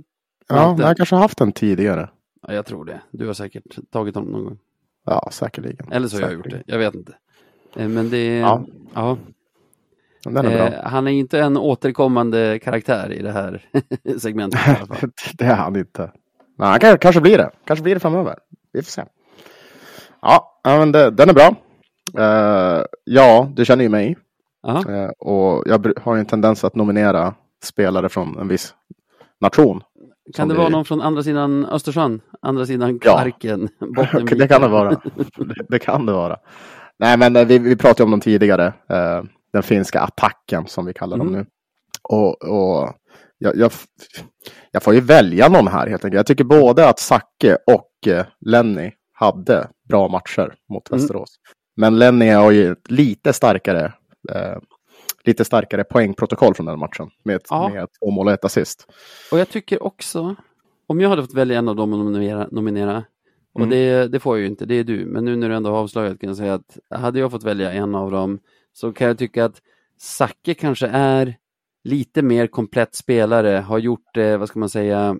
Ja, Malte. men han kanske har haft den tidigare. Ja, jag tror det. Du har säkert tagit honom någon gång. Ja, säkerligen. Eller så har jag gjort det. Jag vet inte. Eh, Men det Ja. ja. Den är bra. Eh, han är inte en återkommande karaktär i det här segmentet det är han inte. Men han kan, kanske blir det. Kanske blir det framöver. Vi får se. Ja, ja, men det, den är bra. Eh, ja, du känner ju mig. Eh, och jag har ju en tendens att nominera spelare från en viss nation. Kan det vi- vara någon från andra sidan Östersjön? Andra sidan Ja. Kvarken? Bottenviken? det kan det vara. det, det kan det vara. Nej, men eh, vi, vi pratade om dem tidigare. Eh, den finska attacken som vi kallar dem Mm. nu. Och, och jag, jag, jag får ju välja någon här helt enkelt. Jag tycker både att Zacke och eh, Lenny hade bra matcher mot Mm. Västerås. Men Lenny har ju lite starkare eh, lite starkare poängprotokoll från den matchen. Med, ett, Ja. med två mål och ett assist. Och jag tycker också, om jag hade fått välja en av dem att nominera, nominera och Mm. det, det får jag ju inte, det är du, men nu när du ändå har avslöjat kan jag säga att hade jag fått välja en av dem så kan jag tycka att Zacke kanske är lite mer komplett spelare, har gjort, eh, vad ska man säga,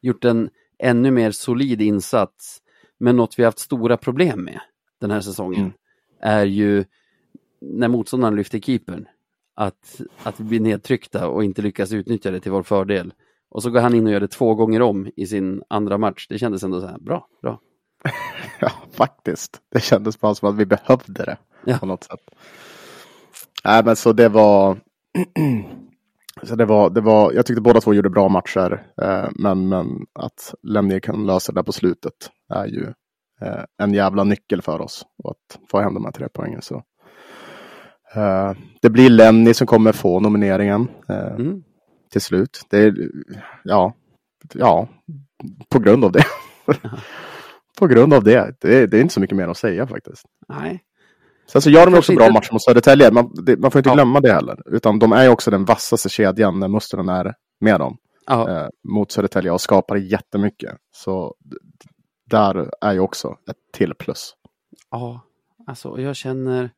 gjort en ännu mer solid insats. Men något vi haft stora problem med den här säsongen Mm. är ju när motståndaren lyfter keepern. Att, att vi blir nedtryckta och inte lyckas utnyttja det till vår fördel. Och så går han in och gör det två gånger om i sin andra match. Det kändes ändå så här, bra, bra. Ja, faktiskt. Det kändes bara som att vi behövde det Ja. på något sätt. Nej, men så det var. så det var, det var. Jag tyckte båda två gjorde bra matcher, eh, men, men att Lenny kan lösa det på slutet är ju eh, en jävla nyckel för oss och att få hem de här tre poängen. Så. Eh, det blir Lenny som kommer få nomineringen eh, Mm. Till slut. Det är, ja, ja, på grund av det. på grund av det. det. är- Det är inte så mycket mer att säga faktiskt. Nej, Sen så gör de också bra inte- matcher mot Södertälje. Man, det, man får inte Ja. glömma det heller. Utan de är också den vassaste kedjan när Mustern är med dem. Eh, mot Södertälje och skapar jättemycket. Så där är ju också ett till plus. ja, alltså jag känner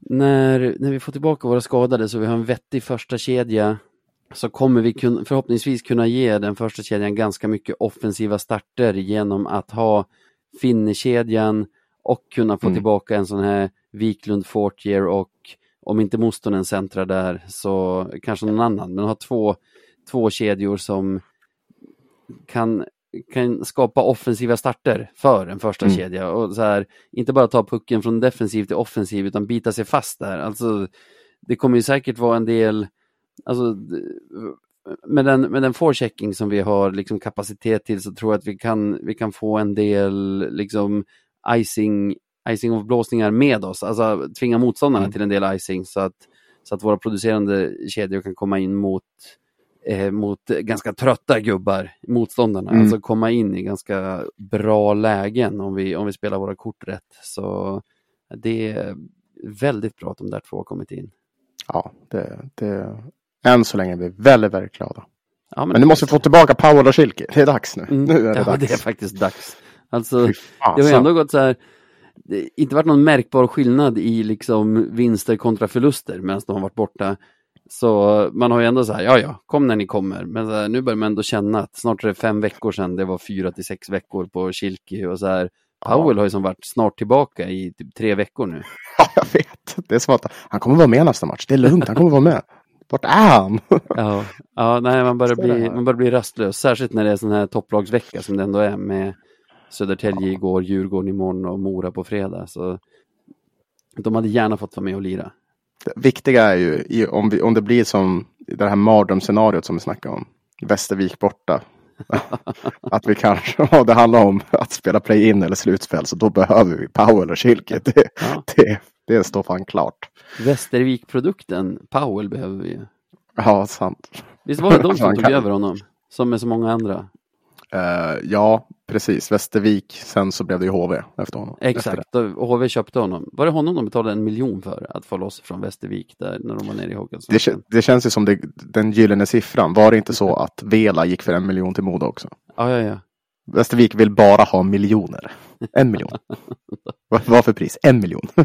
när, när vi får tillbaka våra skadade så vi har en vettig första kedja så kommer vi kun, förhoppningsvis kunna ge den första kedjan ganska mycket offensiva starter genom att ha Finne-kedjan och kunna få Mm. tillbaka en sån här Wiklund Fortier och om inte Mustonen centrar där så kanske någon annan, men ha två, två kedjor som kan, kan skapa offensiva starter för en första Mm. kedja och så här, inte bara ta pucken från defensiv till offensiv utan bita sig fast där. Alltså, det kommer ju säkert vara en del, alltså med den, med den forechecking som vi har liksom kapacitet till så tror jag att vi kan, vi kan få en del liksom icing, icing of blåsningar med oss, alltså tvinga motståndarna Mm. till en del icing så att, så att våra producerande kedjor kan komma in mot eh, mot ganska trötta gubbar, motståndarna, Mm. alltså komma in i ganska bra lägen om vi, om vi spelar våra kort rätt. Så det är väldigt bra att de där två har kommit in. Ja, det, det, än så länge är vi väldigt, väldigt glada. Ja, Men nu måste vi få tillbaka och Schilke. Det är dags nu. Mm, Nu är det ja, dags. det är faktiskt dags. Alltså, det har ändå gått så här, det har inte varit någon märkbar skillnad i liksom vinster kontra förluster medan de har varit borta. Så man har ju ändå så här, ja ja, kom när ni kommer. Men här, nu börjar man ändå känna att snart är det fem veckor sedan det var fyra till sex veckor på Kilki och så här. Powell har ju som varit snart tillbaka i typ tre veckor nu. Ja, jag vet. Det är som att han kommer vara med nästa match. Det är lugnt, han kommer vara med. Vart är han? Ja, ja nej, man börjar, bli, man börjar bli rastlös, särskilt när det är sån här topplagsvecka som det ändå är med Södertälje igår, Djurgården imorgon och Mora på fredag. Så de hade gärna fått vara med och lira. Det viktiga är ju om, vi, om det blir som det här mardrömsscenariot som vi snackade om. Västervik borta. att vi kanske, och det handlar om att spela play-in eller slutspel, så då behöver vi Powell och Schilke. Det, Ja. det, det står fan klart. Västervik-produkten, Powell behöver vi ju. Ja, sant. Visst var det de som tog kan- över honom? Som med så många andra. Eh, ja, precis. Västervik, sen så blev det ju HV efter honom. Efter Exakt, och HV köpte honom. Var det honom de betalade en miljon för att få loss från Västervik där när de var nere i det. Det, det känns ju som det, den gyllene siffran. Var det inte så att Vela gick för en miljon till Modo också? Ja, ja, ja. Västervik vill bara ha miljoner. En miljon. Vad för pris? En miljon.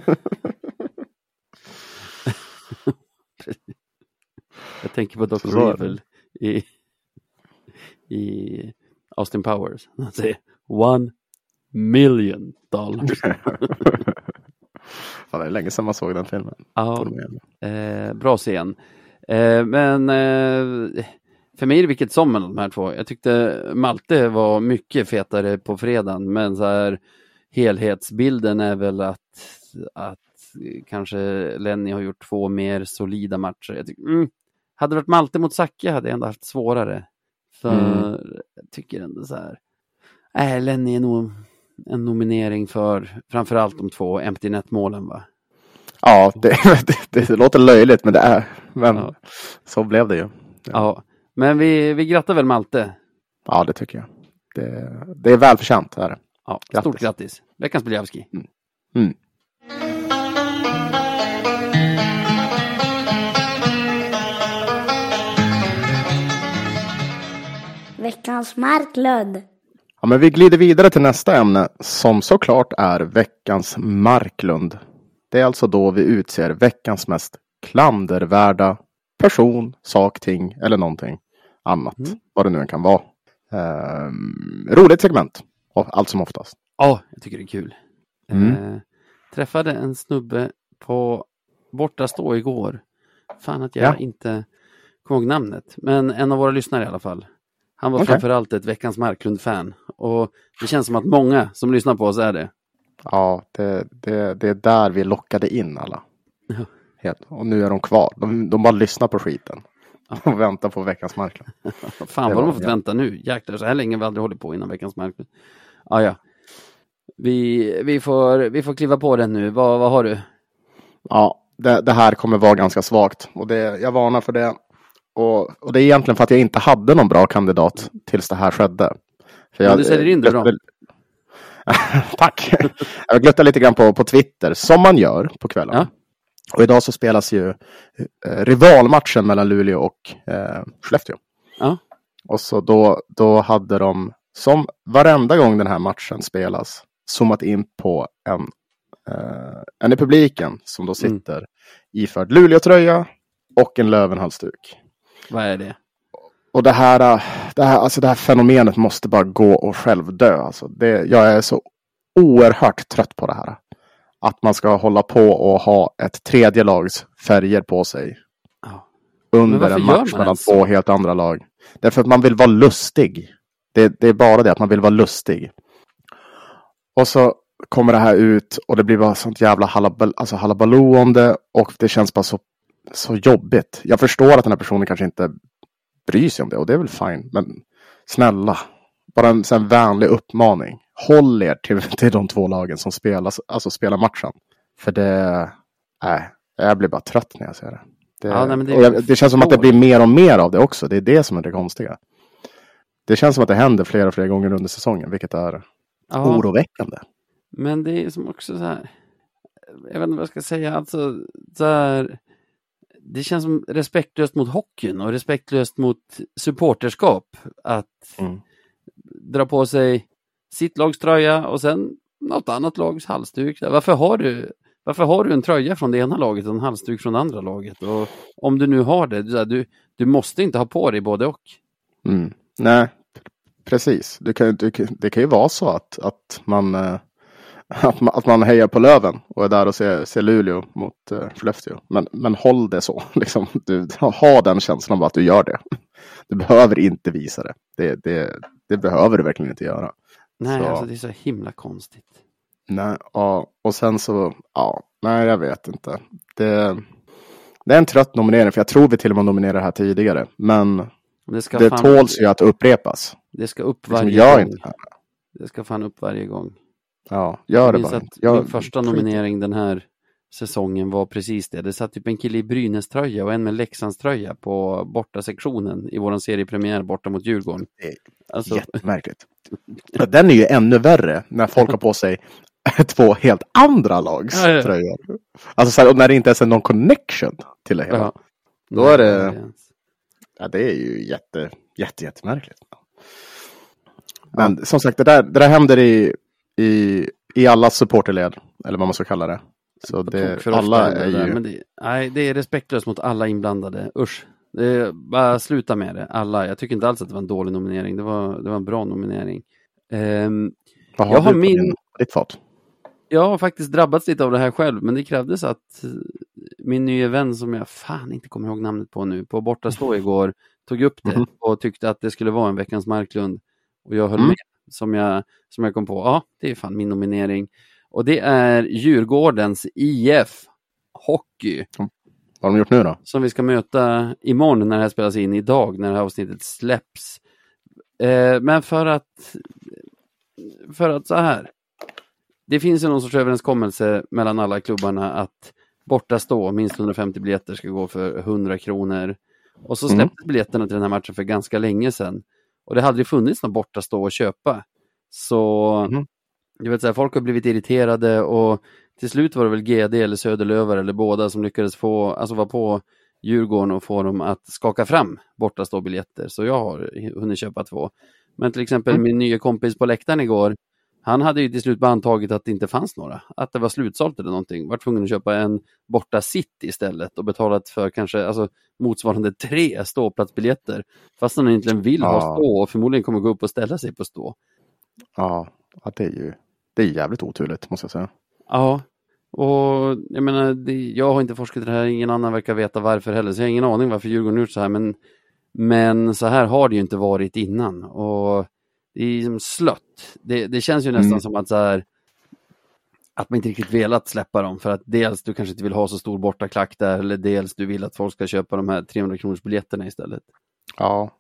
Jag tänker på Dr. Så. Evil i, i Austin Powers. Han säger one million dollars. Fan, det är länge sedan man såg den filmen. Ja, eh, bra scen. Eh, men eh, för mig är det vilket som mellan de här två. Jag tyckte Malte var mycket fetare på fredagen, men så här, helhetsbilden är väl att, att kanske Lenny har gjort två mer solida matcher. Jag tycker, mm, hade det varit Malte mot Zacke hade jag ändå haft svårare. För Mm. jag tycker ändå så här, äh, Lenny är nog en nominering för framförallt de två empty net målen va? Ja, det, det, det låter löjligt, men det är. Men Ja. så blev det ju. Ja, men vi, vi grattar väl Malte. Ja, det tycker jag. Det, det är välförtjänt. Är det. Ja, Grattis. Stort grattis. Veckans Biljavski. Mm. Veckans Marklund. Ja, men vi glider vidare till nästa ämne som såklart är veckans Marklund. Det är alltså då vi utser veckans mest klandervärda person, sak, ting eller någonting annat. Mm. Vad det nu än kan vara. Ehm, roligt segment. Allt som oftast. Ja, jag tycker det är kul. Mm. Eh, träffade en snubbe på bortastå igår. Fan att jag Ja. inte kommer ihåg namnet. Men en av våra lyssnare i alla fall. Han var Okej. framförallt ett Veckans Marklund-fan. Och det känns som att många som lyssnar på oss är det. Ja, det, det, det är där vi lockade in alla. Helt. Och nu är de kvar. De, de bara lyssnar på skiten. Och väntar på veckans Marklund. Fan vad de har fått ja. vänta nu. Jäklar, så här länge har vi aldrig hållit på innan Veckans Marklund. Ah, ja. vi, vi, får, vi får kliva på den nu. Vad, vad har du? Ja, det, det här kommer vara ganska svagt. Och det, jag varnar för det. Och, och det är egentligen för att jag inte hade någon bra kandidat tills det här skedde. För Men du säljer in det bra. Tack! jag gluttar lite grann på, på Twitter, som man gör på kvällen. Ja. Och idag så spelas ju eh, rivalmatchen mellan Luleå och eh, Skellefteå. Ja. Och så då, då hade de, som varenda gång den här matchen spelas, zoomat in på en, eh, en i publiken som då Mm. sitter iförd Luleå-tröja och en Lövenhalsduk. Vad är det? Och det här, äh, det här, alltså det här fenomenet måste bara gå och självdö. Alltså det, jag är så oerhört trött på det här. Att man ska hålla på och ha ett tredje lags färger på sig Ja. Under en match mellan två helt andra lag. Därför att man vill vara lustig. Det, det är bara det, att man vill vara lustig. Och så kommer det här ut och det blir bara sånt jävla halabal, alltså halabaloo om det och det känns bara så, så jobbigt. Jag förstår att den här personen kanske inte bryr sig om det och det är väl fine. Men snälla, bara en sån vänlig uppmaning. Håll er till, till de två lagen som spelar, alltså spelar matchen. För det, nej, jag blir bara trött när jag ser det. Det, Ja, nej, men det- jag, det känns som att det blir mer och mer av det också. Det är det som är det konstiga. Det känns som att det händer flera och flera gånger under säsongen, vilket är Ja, oroväckande. men det är som också så här. Jag vet inte vad jag ska säga. Alltså, så här, det känns som respektlöst mot hockeyn och respektlöst mot supporterskap. Att Mm. dra på sig sitt lags tröja och sen något annat lags halsduk. Varför har du varför har du en tröja från det ena laget och en halsduk från det andra laget? Och om du nu har det, du, du, måste inte ha på dig både och. Mm. Nej, precis. Du kan, du, det kan ju vara så att, att, man, eh, att, man, att man hejar på Löven och är där och ser, ser Luleå mot uh, Skellefteå. Men, men håll det så. Liksom. Du, ha den känslan av att du gör det. Du behöver inte visa det. Det, det, det behöver du verkligen inte göra. Nej, Så. alltså det är så himla konstigt. Nej, ja, och sen så, ja, nej jag vet inte. Det, det är en trött nominering, för jag tror vi till och med nominerade det här tidigare. Men Det ska, det fan, tåls ju att upprepas. det ska upp Liksom, varje gör gång. inte det här. Det ska fan upp varje gång. Ja, gör Jag det bara. att. Gör- min första nominering den här säsongen var precis det. Det satt typ en kille i Brynäs-tröja och en med Leksandströja på borta sektionen i våran seriepremiär borta mot Djurgården. Alltså, Jättemärkligt. Den är ju ännu värre när folk har på sig två helt andra lags Ja, ja. tröjor. Alltså så här, och när det inte ens är någon connection till det hela. ja. Då är det- Ja, det är ju jätte, jätte, jättemärkligt. Men som sagt, det där, det där händer i, i, i alla supporterled, eller vad man ska kalla det. Så det, alla är där, ju... Men det, nej, det är respektlöst mot alla inblandade. Usch. Det bara sluta med det. Alla. Jag tycker inte alls att det var en dålig nominering. Det var, det var en bra nominering. Ehm, Vad har jag har du på min- din, ditt fat? jag har faktiskt drabbats lite av det här själv, men det krävdes att eh, min nya vän som jag fan inte kommer ihåg namnet på nu, på bortastå igår, tog upp det Mhm. och tyckte att det skulle vara en veckans Marklund. Och jag höll Mm. med, som jag, som jag kom på. Ja, det är fan min nominering. Och det är Djurgårdens IF Hockey. Vad har de gjort nu då? som vi ska möta imorgon när det här spelas in, idag när det här avsnittet släpps. Eh, men för att, för att så här, det finns ju någon sorts överenskommelse mellan alla klubbarna att borta stå, minst 150 biljetter ska gå för 100 kronor. Och så Mm. släpptes biljetterna till den här matchen för ganska länge sedan. Och det hade ju funnits något borta stå att köpa. Så Mhm. Jag vet, så här, folk har blivit irriterade och till slut var det väl GD eller Söderlövar eller båda som lyckades få, alltså vara på Djurgården och få dem att skaka fram bortaståbiljetter. Så jag har hunnit köpa två. Men till exempel Mm. min nya kompis på läktaren igår, han hade ju till slut bara antagit att det inte fanns några. Att det var slutsålt eller någonting. Var tvungen att köpa en borta city istället och betalat för kanske alltså, motsvarande tre ståplatsbiljetter. Fast han egentligen vill ha Ja. stå och förmodligen kommer gå upp och ställa sig på stå. Ja, ja det är ju det är jävligt oturligt måste jag säga. Ja, och jag menar, det, jag har inte forskat i det här, ingen annan verkar veta varför heller, så jag har ingen aning varför Djurgården gjort så här, men, men så här har det ju inte varit innan. Och det är som slött. Det, det känns ju nästan Mm. som att så här, att man inte riktigt velat släppa dem, för att dels du kanske inte vill ha så stor bortaklack där, eller dels du vill att folk ska köpa de här 300 kronors biljetterna istället. Ja.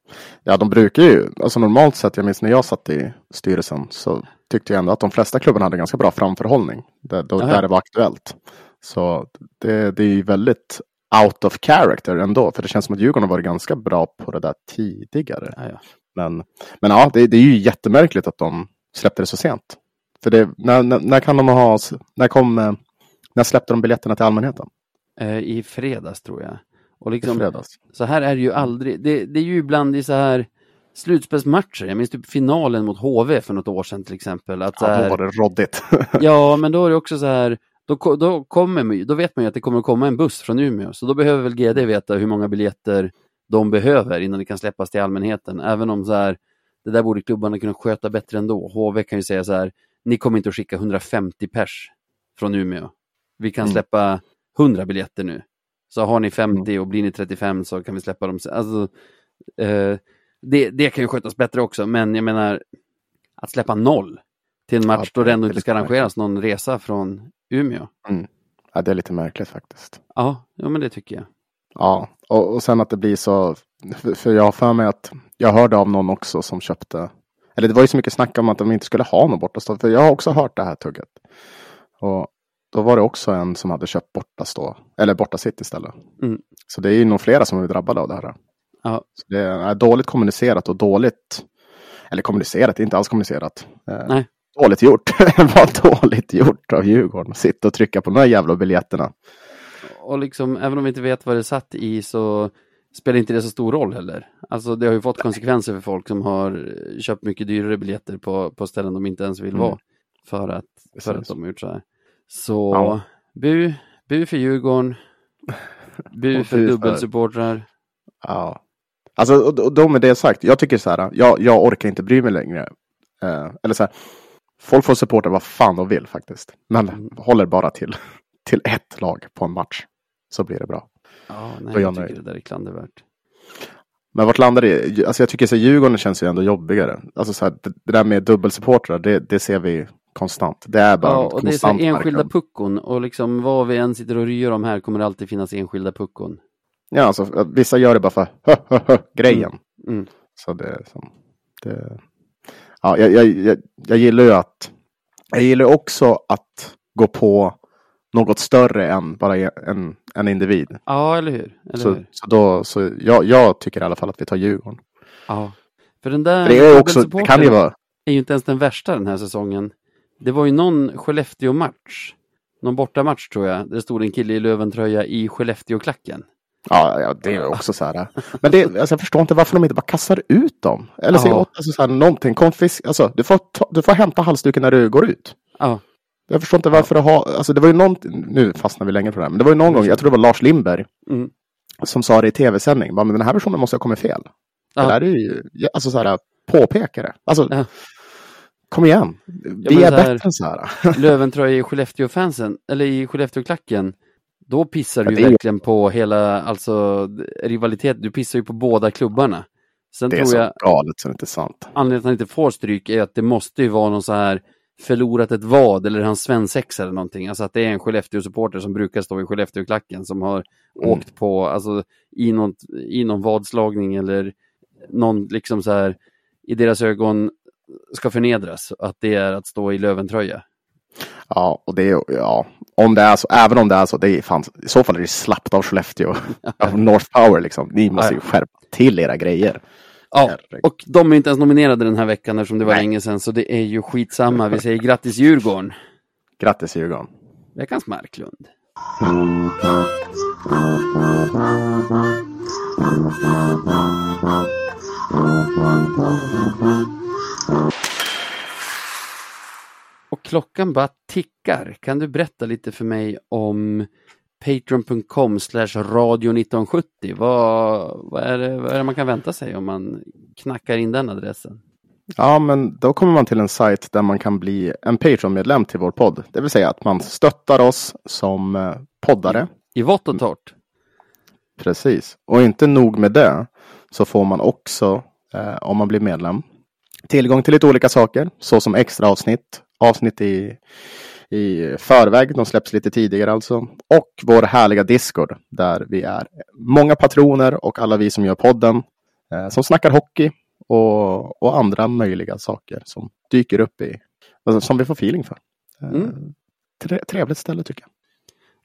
ja, de brukar ju, alltså normalt sett, jag minns när jag satt i styrelsen så tyckte jag ändå att de flesta klubbarna hade ganska bra framförhållning där, då, där det var aktuellt. Så det, det är ju väldigt out of character ändå, för det känns som att Djurgården har varit ganska bra på det där tidigare. Ja, ja. Men, men ja, det, det är ju jättemärkligt att de släppte det så sent. För det, när, när, när kan de ha, när kom, när släppte de biljetterna till allmänheten? Eh, I fredags tror jag. Och I liksom, fredags. Så här är det ju aldrig. Det, det är ju ibland i så här slutspelsmatcher. Jag minns typ finalen mot HV för något år sedan till exempel. Att Ja, då var det råddigt. ja, men då är det också så här. Då, då, kommer, då vet man ju att det kommer att komma en buss från Umeå. Så då behöver väl GD veta hur många biljetter de behöver innan det kan släppas till allmänheten. Även om så här, det där borde klubbarna kunna sköta bättre ändå. HV kan ju säga så här, ni kommer inte att skicka 150 pers från Umeå. Vi kan Mm. släppa 100 biljetter nu. Så har ni 50 och blir ni 35 så kan vi släppa dem. Alltså, eh, det, det kan ju skötas bättre också, men jag menar att släppa noll till en match Ja, då det ändå inte ska arrangeras någon resa från Umeå. ja, det är lite märkligt faktiskt. Ja, ja men det tycker jag. Ja, och, och sen att det blir så, för, jag har för mig att jag hörde av någon också som köpte, eller det var ju så mycket snack om att de inte skulle ha någon bortastå, för jag har också hört det här tugget. Och då var det också en som hade köpt bortastå, eller borta sitt istället. Mm. Så det är ju nog flera som är drabbade av det här. Ja. Så det är dåligt kommunicerat och dåligt, eller kommunicerat, inte alls kommunicerat. Eh, Nej. Dåligt gjort. Vad dåligt gjort av Djurgården. Sitta och trycka på de här jävla biljetterna. Och liksom, även om vi inte vet vad det satt i så spelar inte det så stor roll heller. Alltså det har ju fått konsekvenser för folk som har köpt mycket dyrare biljetter på, på ställen de inte ens vill Mm. vara. För att, för att de har gjort så här. Så Ja. bu, bu för Djurgården. Bu för- dubbelsupportrar. Ja. Alltså, och, och då med det sagt, jag tycker så här, jag, jag orkar inte bry mig längre. Eh, eller så här, folk får supporta vad fan de vill faktiskt. Men Mm. håller bara till, till ett lag på en match. Så blir det bra. Ja, Då nej, är jag jag tycker nöjd. det där är klandervärt. Men vart landar det? Alltså jag tycker så här, Djurgården känns ju ändå jobbigare. Alltså så här, det, det där med dubbelsupportrar, det, det ser vi konstant. Det är bara Ja, och det är så konstant enskilda puckon och liksom vad vi än sitter och ryr om här kommer det alltid finnas enskilda puckon. Ja, alltså vissa gör det bara för hö, hö, hö, grejen. Mm. Så det, som, det ja, jag, jag, jag, jag gillar ju att jag gillar också att gå på något större än bara en, en individ. Ja, eller hur? Eller Så, hur? så, då, så jag, jag tycker i alla fall att vi tar Djurgården. Ja. För den där Det är också, det kan ju vara, är ju inte ens den värsta den här säsongen. Det var ju någon Skellefteå-match, någon bortamatch tror jag, där det stod en kille i Löventröja i Skellefteå-klacken. Ja, ja det är också så här. Men det, alltså, jag förstår inte varför de inte bara kastar ut dem. Eller Ja. åt, alltså, så här, någonting, konfisk, alltså, du får, ta, du får hämta halsduken när du går ut. Ja, Jag förstår inte varför det har, alltså det var ju någon, nu fastnar vi länge på det här, men det var ju någon gång, jag tror det var Lars Lindberg, Mm. som sa det i tv-sändning, men den här versionen måste ha kommit fel. Ja. Det där är ju, ja, alltså så här, påpeka det. Alltså, Ja. kom igen, vi är så här- bättre än så här. Löventröja i Skellefteå-fansen, eller i Skellefteå-klacken, då pissar du Ja, ju verkligen på hela, alltså rivalitet, du pissar ju på båda klubbarna. Sen Det är tror så jag, galet så det är inte sant. anledningen till att han inte får stryk är att det måste ju vara någon så här förlorat ett vad eller hans svensexa eller någonting. Alltså att det är en Skellefteå-supporter som brukar stå i Skellefteå-klacken som har Mm. åkt på, alltså i, något, i någon vadslagning eller någon liksom så här i deras ögon ska förnedras. Att det är att stå i Löventröja. Ja, och det är, ja, om det är så, även om det är så, det är fan, i så fall är det slappt av Skellefteå. av North Power liksom. Ni måste ju skärpa till era grejer. Ja, och de är inte ens nominerade den här veckan eftersom det var Nej. länge sedan, så det är ju skitsamma. Vi säger grattis Djurgården, Grattis Djurgården. veckans Marklund. Och klockan bara tickar. Kan du berätta lite för mig om patreon.com slash radio 1970? Vad, vad, är det, vad är det man kan vänta sig om man knackar in den adressen? Ja, men då kommer man till en sajt där man kan bli en Patreon-medlem till vår podd. Det vill säga att man stöttar oss som eh, poddare. I vått och torrt. Precis. Och inte nog med det så får man också, eh, om man blir medlem, tillgång till lite olika saker. Så som extra avsnitt, avsnitt i, i förväg, de släpps lite tidigare alltså. Och vår härliga Discord där vi är många patroner och alla vi som gör podden eh, som snackar hockey och, och andra möjliga saker som dyker upp i, alltså, som vi får feeling för. Eh, Mm. tre, trevligt ställe tycker jag.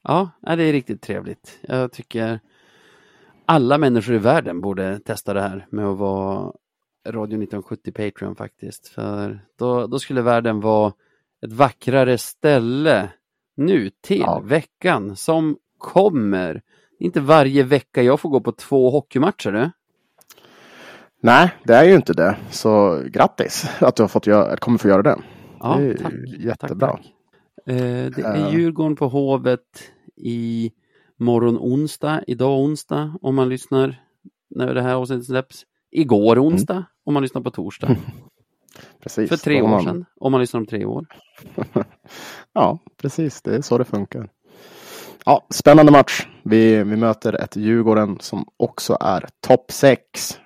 Ja, det är riktigt trevligt. Jag tycker alla människor i världen borde testa det här med att vara Radio 1970 Patreon faktiskt. För då, då skulle världen vara ett vackrare ställe nu till Ja. veckan som kommer. Inte varje vecka jag får gå på två hockeymatcher du. Nej, det är ju inte det. Så grattis att du har fått göra, kommer få göra det. Ja, Det är tack. jättebra. Tack, tack. Eh, det är Ja. Djurgården på Hovet i morgon onsdag, idag onsdag om man lyssnar när det här avsnittet släpps. Igår onsdag om man lyssnar på torsdag. Precis. För tre år man- sedan om man lyssnar om tre år. Ja, precis. Det är så det funkar. Ja, spännande match. Vi, vi möter ett Djurgården som också är topp 6.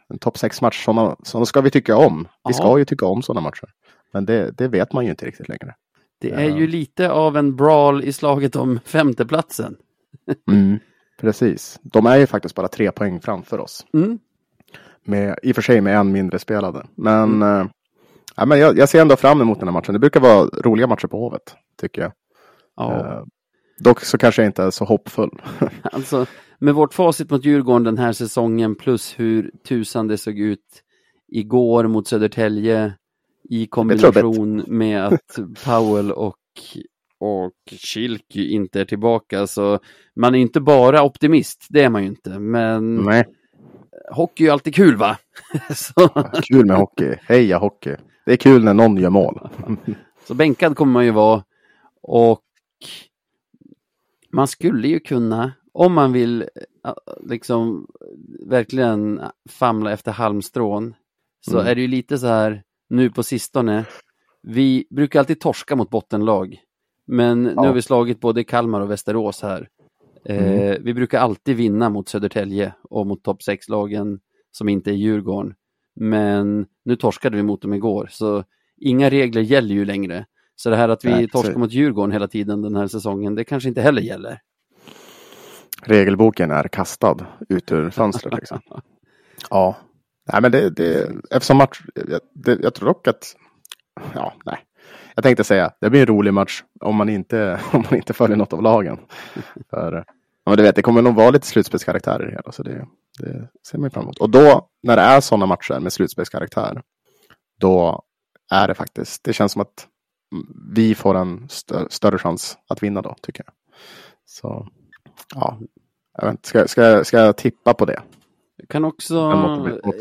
En topp 6-match. Sådana, sådana ska vi tycka om. Vi ska ju tycka om sådana matcher. Men det, det vet man ju inte riktigt längre. Det är ju lite av en brawl i slaget om femteplatsen. Mm, precis. De är ju faktiskt bara tre poäng framför oss. Mm. Med, I och för sig med en mindre spelade. Men, eh, ja, men jag, jag ser ändå fram emot den här matchen. Det brukar vara roliga matcher på Hovet, tycker jag. Ja, Eh, dock så kanske jag inte är så hoppfull. alltså med vårt facit mot Djurgården den här säsongen plus hur tusan det såg ut igår mot Södertälje i kombination med att Powell och, och Kilky inte är tillbaka. Så man är inte bara optimist, det är man ju inte. Men Nej, hockey är ju alltid kul va? så, kul med hockey. Heja hockey. Det är kul när någon gör mål. så bänkad kommer man ju vara. Och man skulle ju kunna, om man vill eh, liksom verkligen famla efter halmstrån, så Mm. är det ju lite så här nu på sistone. Vi brukar alltid torska mot bottenlag, men nu Ja. har vi slagit både Kalmar och Västerås här. Eh, Mm. vi brukar alltid vinna mot Södertälje och mot topp 6-lagen som inte är Djurgården. Men nu torskade vi mot dem igår, så inga regler gäller ju längre. Så det här att vi Nej, torskar mot Djurgården hela tiden den här säsongen, det kanske inte heller gäller. Regelboken är kastad ut ur fönstret. Liksom. Ja, nej, men det, det, eftersom match, jag, det, jag tror dock att, ja, nej. Jag tänkte säga, det blir en rolig match om man inte, om man inte följer något av lagen. För, ja, men du vet, det kommer nog vara lite slutspelskaraktärer i hela, så det, Det ser man fram emot. Och då, när det är sådana matcher med slutspelskaraktär, då är det faktiskt, det känns som att vi får en stö större chans att vinna då, tycker jag. Så, ja, jag vet, ska, ska, ska jag tippa på det? Jag kan också,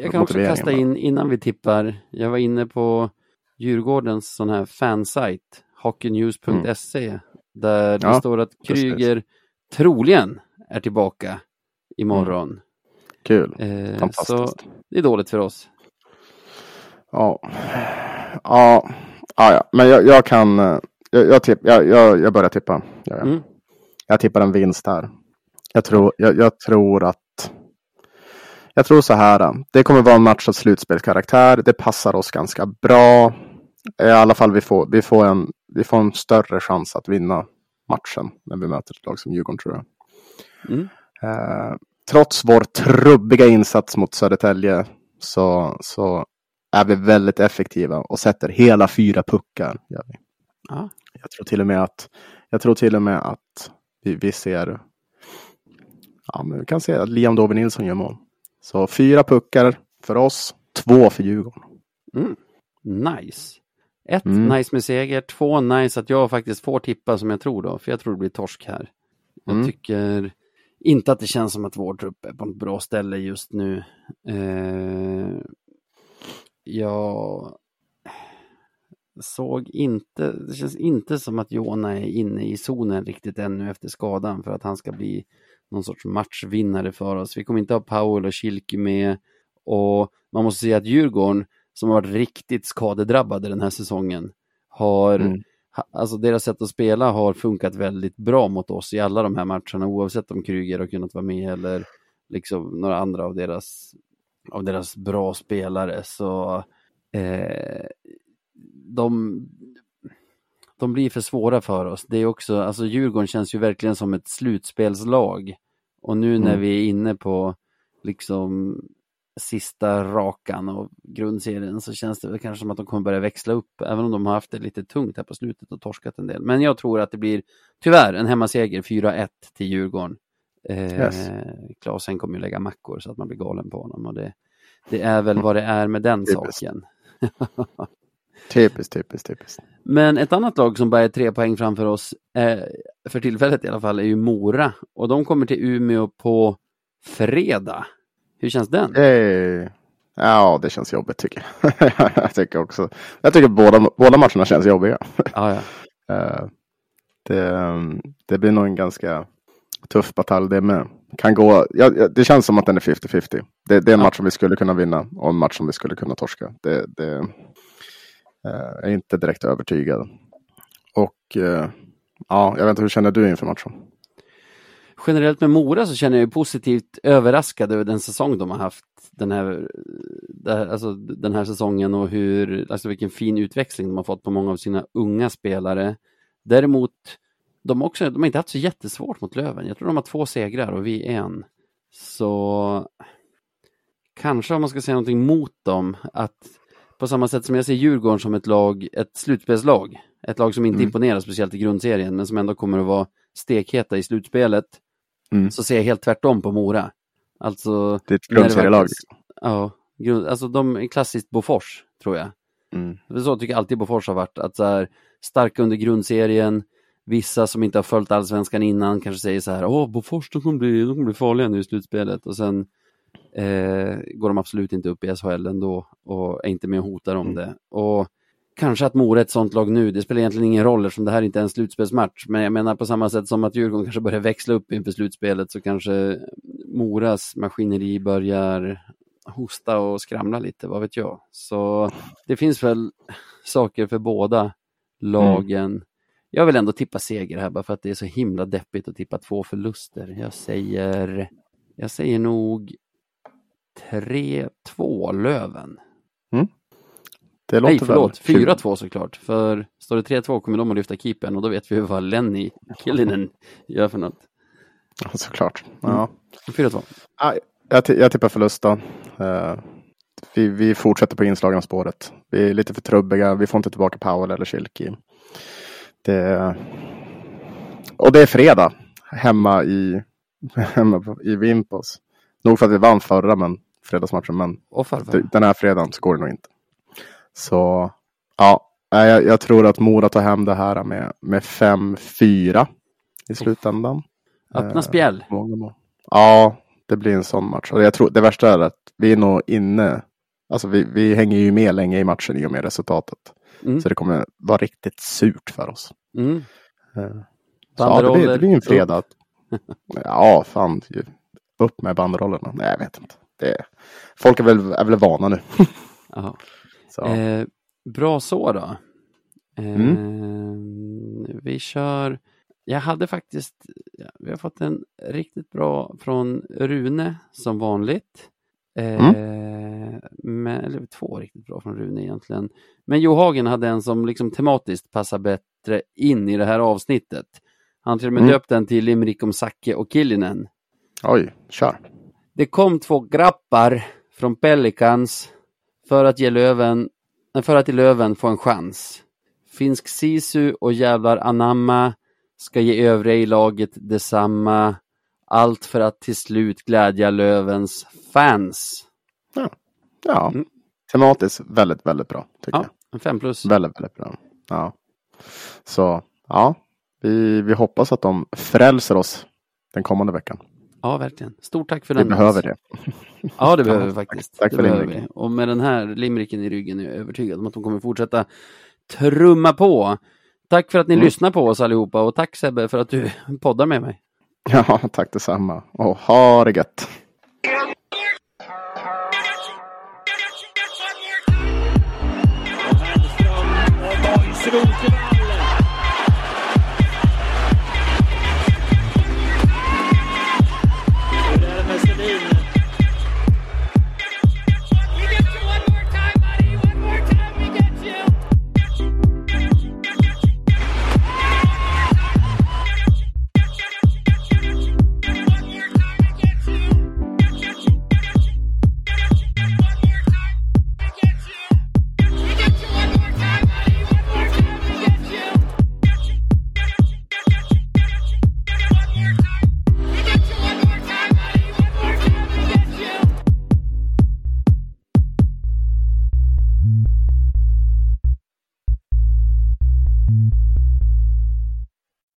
jag kan också kasta in innan vi tippar. Jag var inne på Djurgårdens sån här fansajt, hockeynews.se, där det Ja, står att. Kryger troligen är tillbaka imorgon. Kul. Eh, så Fantastiskt. det är dåligt för oss. Ja, ja, ja, ja. men jag, jag kan, eh, jag, jag, tipp, jag, jag, jag börjar tippa. Ja, ja. Mm. Jag tippar en vinst här. Jag tror, jag, jag tror att, jag tror så här. Det kommer vara en match av slutspelskaraktär. Det passar oss ganska bra. I alla fall vi får, vi får en, vi får en större chans att vinna matchen när vi möter ett lag som Djurgården tror jag. Mm. Eh, trots vår trubbiga insats mot Södertälje så, så är vi väldigt effektiva och sätter hela fyra puckar. Gör vi. Ja. Jag tror till och med att, jag tror till och med att vi, vi ser, ja, men vi kan se att Liam Dover Nilsson gör mål. Så fyra puckar för oss, två för Djurgården. Mm. Nice. Ett, Mm. nice med seger. Två, nice att jag faktiskt får tippa som jag tror då, för jag tror det blir torsk här. Jag Mm. tycker inte att det känns som att vår trupp är på ett bra ställe just nu. Eh, jag såg inte, det känns inte som att Jona är inne i zonen riktigt ännu efter skadan för att han ska bli någon sorts matchvinnare för oss. Vi kommer inte ha Powell och Kilke med och man måste säga att Djurgården som har varit riktigt skadedrabbade den här säsongen har Mm. Alltså deras sätt att spela har funkat väldigt bra mot oss i alla de här matcherna oavsett om Kryger har kunnat vara med eller liksom några andra av deras, av deras bra spelare. Så eh, de, de blir för svåra för oss. Det är också, alltså Djurgården känns ju verkligen som ett slutspelslag. Och nu när Mm. vi är inne på liksom sista rakan av grundserien så känns det väl kanske som att de kommer börja växla upp, även om de har haft det lite tungt här på slutet och torskat en del. Men jag tror att det blir tyvärr en hemmaseger 4-1 till Djurgården. Eh, Yes. Klasen kommer ju lägga mackor så att man blir galen på honom och det, det är väl vad det är med den Typiskt. saken. Typiskt, typiskt, typiskt. Men ett annat lag som bara är tre poäng framför oss, eh, för tillfället i alla fall, är ju Mora. Och de kommer till Umeå på fredag. Hur känns den? Yay. Ja, det känns jobbigt tycker jag. jag tycker också. Jag tycker båda, båda matcherna känns jobbiga. Ja, ja. Eh, det, det blir nog en ganska tuff batalj det med. Kan gå, ja, det känns som att den är 50-50. Det, det är en Ja. match som vi skulle kunna vinna och en match som vi skulle kunna torska. Det, det eh, är inte direkt övertygad. Och eh, ja, jag vet inte, hur känner du inför matchen? Generellt med Mora så känner jag mig positivt överraskad över den säsong de har haft den här, alltså, den här säsongen och hur, alltså vilken fin utväxling de har fått på många av sina unga spelare. Däremot, de, också, de har inte haft så jättesvårt mot Löven. Jag tror de har två segrar och vi en. Så kanske om man ska säga någonting mot dem, att på samma sätt som jag ser Djurgården som ett lag, ett slutspelslag, ett lag som inte Mm. imponerar speciellt i grundserien, men som ändå kommer att vara stekheta i slutspelet, Mm. så ser jag helt tvärtom på Mora. Alltså, Det är ett grundserielag. Ja, grund, alltså de är klassiskt Bofors, tror jag. Mm. Så tycker jag alltid Bofors har varit, att så här, starka under grundserien, vissa som inte har följt allsvenskan innan kanske säger så här, åh Bofors de kommer bli, de kommer bli farliga nu i slutspelet och sen eh, går de absolut inte upp i SHL ändå och är inte med och hotar om Mm. det. Och kanske att Mora är ett sånt lag nu, det spelar egentligen ingen roll eftersom det här inte är en slutspelsmatch, men jag menar på samma sätt som att Djurgården kanske börjar växla upp inför slutspelet så kanske Moras maskineri börjar hosta och skramla lite, vad vet jag. Så det finns väl saker för båda lagen. Jag vill ändå tippa seger här bara för att det är så himla deppigt att tippa två förluster. Jag säger, jag säger nog 3-2 Löven. Mm. Det låter Nej, förlåt, väl kul. 4-2 såklart. För står det 3-2 kommer de att lyfta keepern och då vet vi vad Lenny Killinen gör för något. Ja, Såklart. Ja. 4-2. Ja, Jag, jag tippar förlust då. Eh, vi, vi fortsätter på inslagna spåret. Vi är lite för trubbiga. Vi får inte tillbaka Powell eller Kilki. Det, och det är fredag hemma i, hemma i Vimpos. Nog för att vi vann förra men, fredagsmatchen, men Och den här fredagen så går det nog inte. Så ja, jag, jag tror att Mora tar hem det här med, med 5-4 i slutändan. Öppna Eh, spjäll. Ja, det blir en sån match. Och jag tror det värsta är att vi är nog inne. Alltså vi, vi hänger ju med länge i matchen i och med resultatet. Mm. Så det kommer vara riktigt surt för oss. Mm. Eh, Så, ja, det, blir, det blir en fredag. ja, fan. Upp med banderollerna. Nej, jag vet inte. Det, folk är väl, är väl vana nu. Så. Eh, bra så då. Eh, Mm. Vi kör. Jag hade faktiskt, vi har fått en riktigt bra från Rune som vanligt. Eh, Mm. men, eller två riktigt bra från Rune egentligen. Men Johagen hade en som liksom tematiskt passar bättre in i det här avsnittet. Han till och med Mm. döpt den till Limrik om Zacke och Killinen. Oj, kör. Det kom två grappar från Pelicans för att ge Löven, för att i Löven få en chans. Finsk Sisu och jävlar anamma ska ge övriga i laget detsamma. Allt för att till slut glädja Lövens fans. Ja, Mm. tematiskt väldigt, väldigt bra. Tycker Ja, en fem plus. Väldigt, väldigt bra. Ja. Så, ja. Vi, vi hoppas att de frälser oss den kommande veckan. Ja, verkligen. Stort tack för Vi den. behöver det. Ja, det behöver vi faktiskt. tack det för behöver vi. Och med den här limericken i ryggen är jag övertygad om att de kommer fortsätta trumma på. Tack för att ni Mm. lyssnar på oss allihopa och tack Sebbe för att du poddar med mig. Ja, tack detsamma. Och ha det gött. Boys,